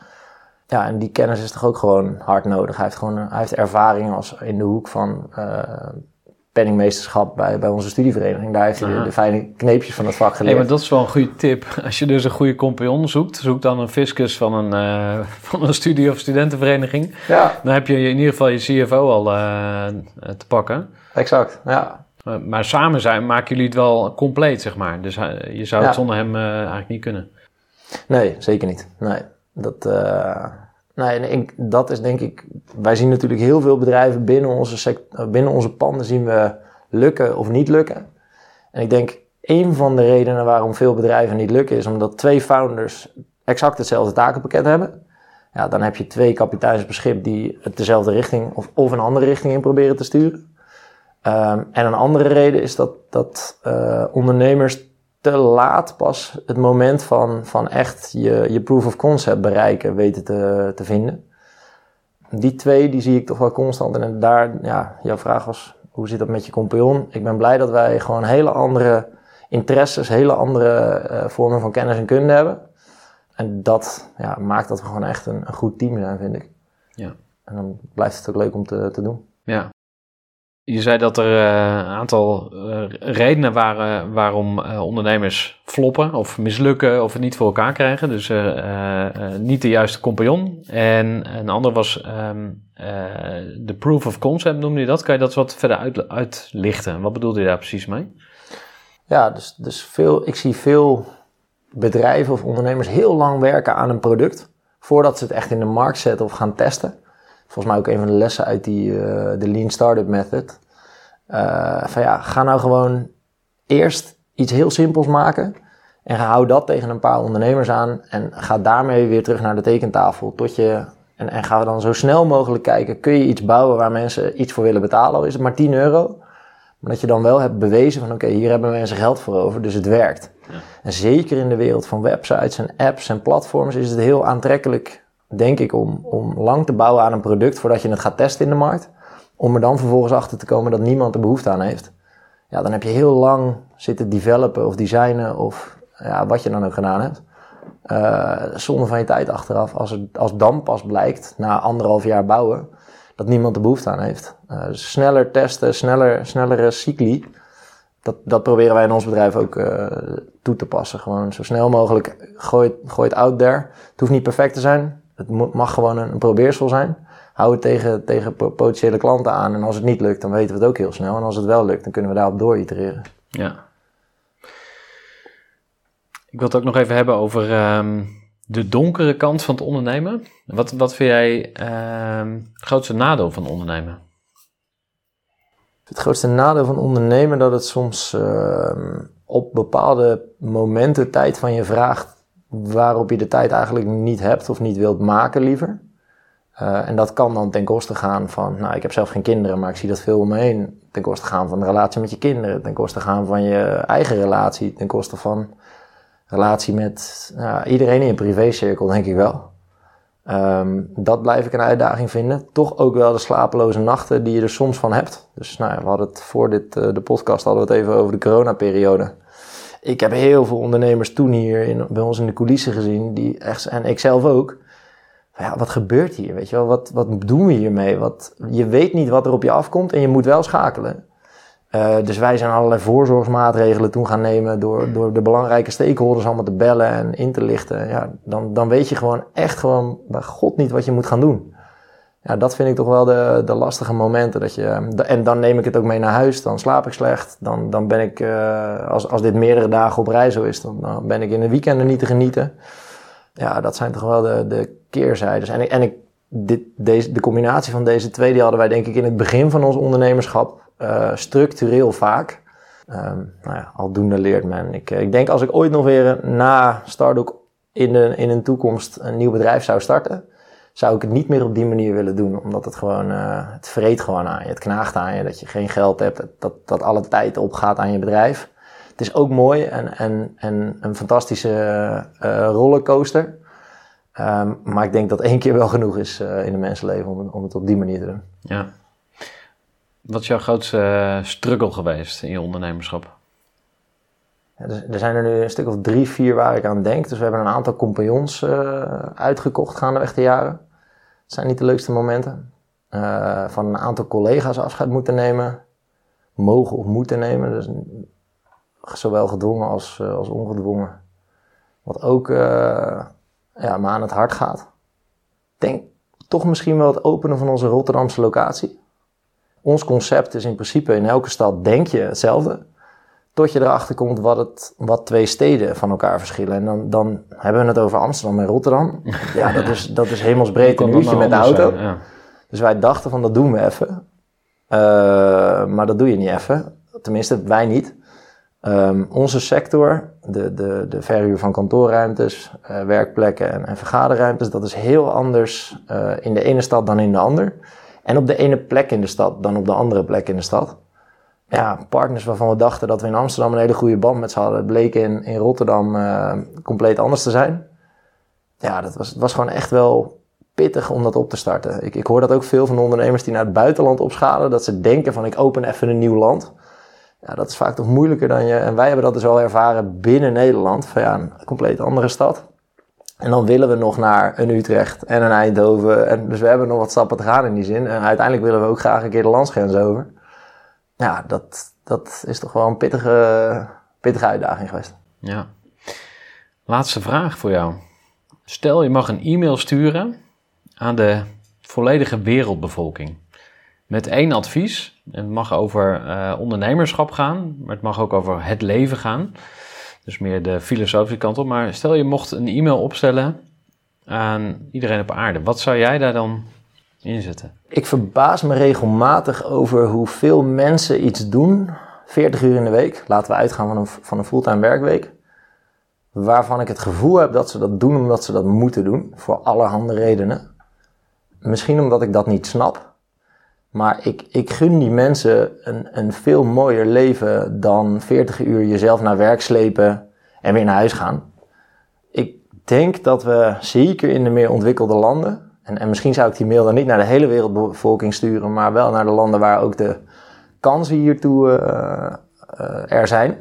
C: Ja, en die kennis is toch ook gewoon hard nodig. Hij heeft gewoon hij heeft ervaring als in de hoek van uh, penningmeesterschap bij, bij onze studievereniging. Daar heeft hij de, fijne kneepjes van het vak geleerd.
B: Hey, maar dat is wel een goede tip. [LAUGHS] Als je dus een goede compagnon zoekt, zoek dan een fiscus van een, uh, [LAUGHS] van een studie- of studentenvereniging. Ja. Dan heb je in ieder geval je CFO al uh, te pakken.
C: Exact, ja.
B: Maar samen zijn, maken jullie het wel compleet, zeg maar. Dus je zou het zonder hem eigenlijk niet kunnen.
C: Nee, zeker niet. Nee, dat... Nee, en dat is denk ik. Wij zien natuurlijk heel veel bedrijven binnen onze, sect, binnen onze panden zien we lukken of niet lukken. En ik denk een van de redenen waarom veel bedrijven niet lukken is omdat twee founders exact hetzelfde takenpakket hebben. Ja, dan heb je twee kapiteins op schip die het dezelfde richting of, of een andere richting in proberen te sturen. Um, en een andere reden is dat, dat uh, ondernemers te laat pas het moment van, van echt je, je proof of concept bereiken weten te, te vinden. Die twee die zie ik toch wel constant. En daar, ja, jouw vraag was, hoe zit dat met je compagnon? Ik ben blij dat wij gewoon hele andere interesses, hele andere uh, vormen van kennis en kunde hebben. En dat ja, maakt dat we gewoon echt een, een goed team zijn, vind ik. Ja. En dan blijft het ook leuk om te, te doen.
B: Ja, je zei dat er uh, een aantal uh, redenen waren waarom uh, ondernemers floppen of mislukken of het niet voor elkaar krijgen. Dus niet de juiste compagnon. En een ander was um, de proof of concept noemde je dat. Kan je dat wat verder uit, uitlichten? Wat bedoelde je daar precies mee?
C: Ja, dus, dus veel, ik zie veel bedrijven of ondernemers heel lang werken aan een product voordat ze het echt in de markt zetten of gaan testen volgens mij ook een van de lessen uit die, uh, de Lean Startup Method. Uh, van ja, ga nou gewoon eerst iets heel simpels maken. En hou dat tegen een paar ondernemers aan. En ga daarmee weer terug naar de tekentafel. Tot je, en, en ga dan zo snel mogelijk kijken. Kun je iets bouwen waar mensen iets voor willen betalen? Al is het maar 10 euro. Maar dat je dan wel hebt bewezen van oké, okay, hier hebben mensen geld voor over. Dus het werkt. Ja. En zeker in de wereld van websites en apps en platforms is het heel aantrekkelijk denk ik, om, om lang te bouwen aan een product voordat je het gaat testen in de markt. Om er dan vervolgens achter te komen dat niemand er behoefte aan heeft. Ja, dan heb je heel lang zitten developen of designen of ja, wat je dan ook gedaan hebt. Uh, zonder van je tijd achteraf. Als, als dan pas blijkt, na anderhalf jaar bouwen, dat niemand er behoefte aan heeft. Uh, dus sneller testen, sneller, snellere cycli. Dat, dat proberen wij in ons bedrijf ook uh, toe te passen. Gewoon zo snel mogelijk gooi, gooi het out there. Het hoeft niet perfect te zijn. Het mag gewoon een, probeersel zijn. Hou het tegen, tegen potentiële klanten aan. En als het niet lukt, dan weten we het ook heel snel. En als het wel lukt, dan kunnen we daarop door itereren.
B: Ja. Ik wil het ook nog even hebben over um, de donkere kant van het ondernemen. Wat, wat vind jij um, het grootste nadeel van ondernemen?
C: Het grootste nadeel van ondernemen dat het soms uh, op bepaalde momenten tijd van je vraagt waarop je de tijd eigenlijk niet hebt of niet wilt maken liever. Uh, en dat kan dan ten koste gaan van, nou ik heb zelf geen kinderen, maar ik zie dat veel om me heen. Ten koste gaan van de relatie met je kinderen, ten koste gaan van je eigen relatie, ten koste van relatie met nou, iedereen in je privécirkel, denk ik wel. Ehm, dat blijf ik een uitdaging vinden. Toch ook wel de slapeloze nachten die je er soms van hebt. Dus nou we hadden het voor dit, uh, de podcast hadden we het even over de coronaperiode. Ik heb heel veel ondernemers toen hier in, bij ons in de coulissen gezien, die echt, en ik zelf ook. Ja, wat gebeurt hier? Weet je wel, wat, wat doen we hiermee? Wat, je weet niet wat er op je afkomt en je moet wel schakelen. Uh, dus wij zijn allerlei voorzorgsmaatregelen toen gaan nemen door, door de belangrijke stakeholders allemaal te bellen en in te lichten. Ja, dan, dan weet je gewoon echt gewoon bij God niet wat je moet gaan doen. Ja, dat vind ik toch wel de, de lastige momenten. Dat je, en dan neem ik het ook mee naar huis, dan slaap ik slecht. Dan, dan ben ik, uh, als, als dit meerdere dagen op rij zo is, dan, dan ben ik in de weekenden niet te genieten. Ja, dat zijn toch wel de, de keerzijdes. En ik, en ik, dit, deze, de combinatie van deze twee, die hadden wij denk ik in het begin van ons ondernemerschap uh, structureel vaak. Um, nou ja, aldoende leert men. Ik, ik denk als ik ooit nog weer na Stardock in, de, in een toekomst een nieuw bedrijf zou starten, zou ik het niet meer op die manier willen doen. Omdat het gewoon, uh, het vreet gewoon aan je. Het knaagt aan je. Dat je geen geld hebt. Dat, dat alle tijd opgaat aan je bedrijf. Het is ook mooi en, en, en een fantastische uh, rollercoaster. Um, maar ik denk dat één keer wel genoeg is uh, in een mensenleven om, om het op die manier te doen.
E: Ja. Wat is jouw grootste struggle geweest in je ondernemerschap?
C: Ja, dus er zijn er nu een stuk of drie, vier waar ik aan denk. Dus we hebben een aantal compagnons uh, uitgekocht gaandeweg de jaren. Het zijn niet de leukste momenten. Uh, van een aantal collega's afscheid moeten nemen. Mogen of moeten nemen. Dus zowel gedwongen als, uh, als ongedwongen. Wat ook ja, me aan het hart gaat. Denk toch misschien wel het openen van onze Rotterdamse locatie. Ons concept is in principe in elke stad denk je hetzelfde. Tot je erachter komt wat, het, wat twee steden van elkaar verschillen. En dan, dan hebben we het over Amsterdam en Rotterdam. [LAUGHS] Ja, dat is, dat is hemelsbreed een uurtje met de auto. Zijn, ja. Dus wij dachten van dat doen we even. Uh, maar dat doe je niet even. Tenminste, wij niet. Um, onze sector, de, de, de verhuur van kantoorruimtes, uh, werkplekken en, en, vergaderruimtes, dat is heel anders uh, in de ene stad dan in de ander. En op de ene plek in de stad dan op de andere plek in de stad. Ja, partners waarvan we dachten dat we in Amsterdam een hele goede band met ze hadden, bleken in, in Rotterdam uh, compleet anders te zijn. Ja, dat was, was gewoon echt wel pittig om dat op te starten. Ik, ik hoor dat ook veel van ondernemers die naar het buitenland opschalen, dat ze denken van ik open even een nieuw land. Ja, dat is vaak toch moeilijker dan je. En wij hebben dat dus wel ervaren binnen Nederland. Van ja, een compleet andere stad. En dan willen we nog naar een Utrecht en een Eindhoven. En dus we hebben nog wat stappen te gaan in die zin. En uiteindelijk willen we ook graag een keer de landsgrens over. Ja, dat, dat is toch wel een pittige, pittige uitdaging geweest.
E: Ja. Laatste vraag voor jou. Stel je mag een e-mail sturen aan de volledige wereldbevolking. Met één advies. Het mag over uh, ondernemerschap gaan, maar het mag ook over het leven gaan. Dus meer de filosofische kant op. Maar stel je mocht een e-mail opstellen aan iedereen op aarde. Wat zou jij daar dan in zetten?
C: Ik verbaas me regelmatig over hoeveel mensen iets doen. 40 uur in de week. Laten we uitgaan van een, van een fulltime werkweek. Waarvan ik het gevoel heb dat ze dat doen omdat ze dat moeten doen. Voor allerhande redenen. Misschien omdat ik dat niet snap. Maar ik, ik gun die mensen een, een veel mooier leven dan 40 uur jezelf naar werk slepen en weer naar huis gaan. Ik denk dat we zeker in de meer ontwikkelde landen, en, en misschien zou ik die mail dan niet naar de hele wereldbevolking sturen, maar wel naar de landen waar ook de kansen hiertoe uh, uh, er zijn.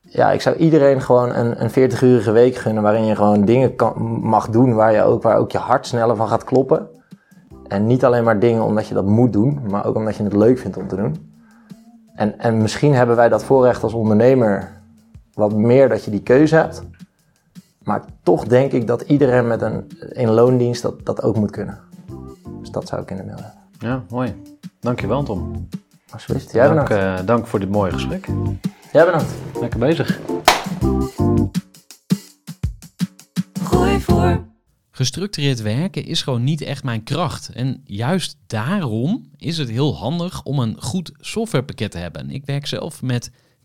C: Ja, ik zou iedereen gewoon een, een 40-urige week gunnen waarin je gewoon dingen kan, mag doen waar, je ook, waar ook je hart sneller van gaat kloppen. En niet alleen maar dingen omdat je dat moet doen, maar ook omdat je het leuk vindt om te doen. En, en misschien hebben wij dat voorrecht als ondernemer wat meer dat je die keuze hebt. Maar toch denk ik dat iedereen met een in loondienst dat, dat ook moet kunnen. Dus dat zou ik in de mail hebben.
E: Ja, mooi. Dankjewel Tom.
C: Alsjeblieft. Jij
E: dank, uh, dank voor dit mooie gesprek.
C: Jij bedankt.
E: Lekker bezig.
A: Gooi voor.
B: Gestructureerd werken is gewoon niet echt mijn kracht. En juist daarom is het heel handig om een goed softwarepakket te hebben. Ik werk zelf met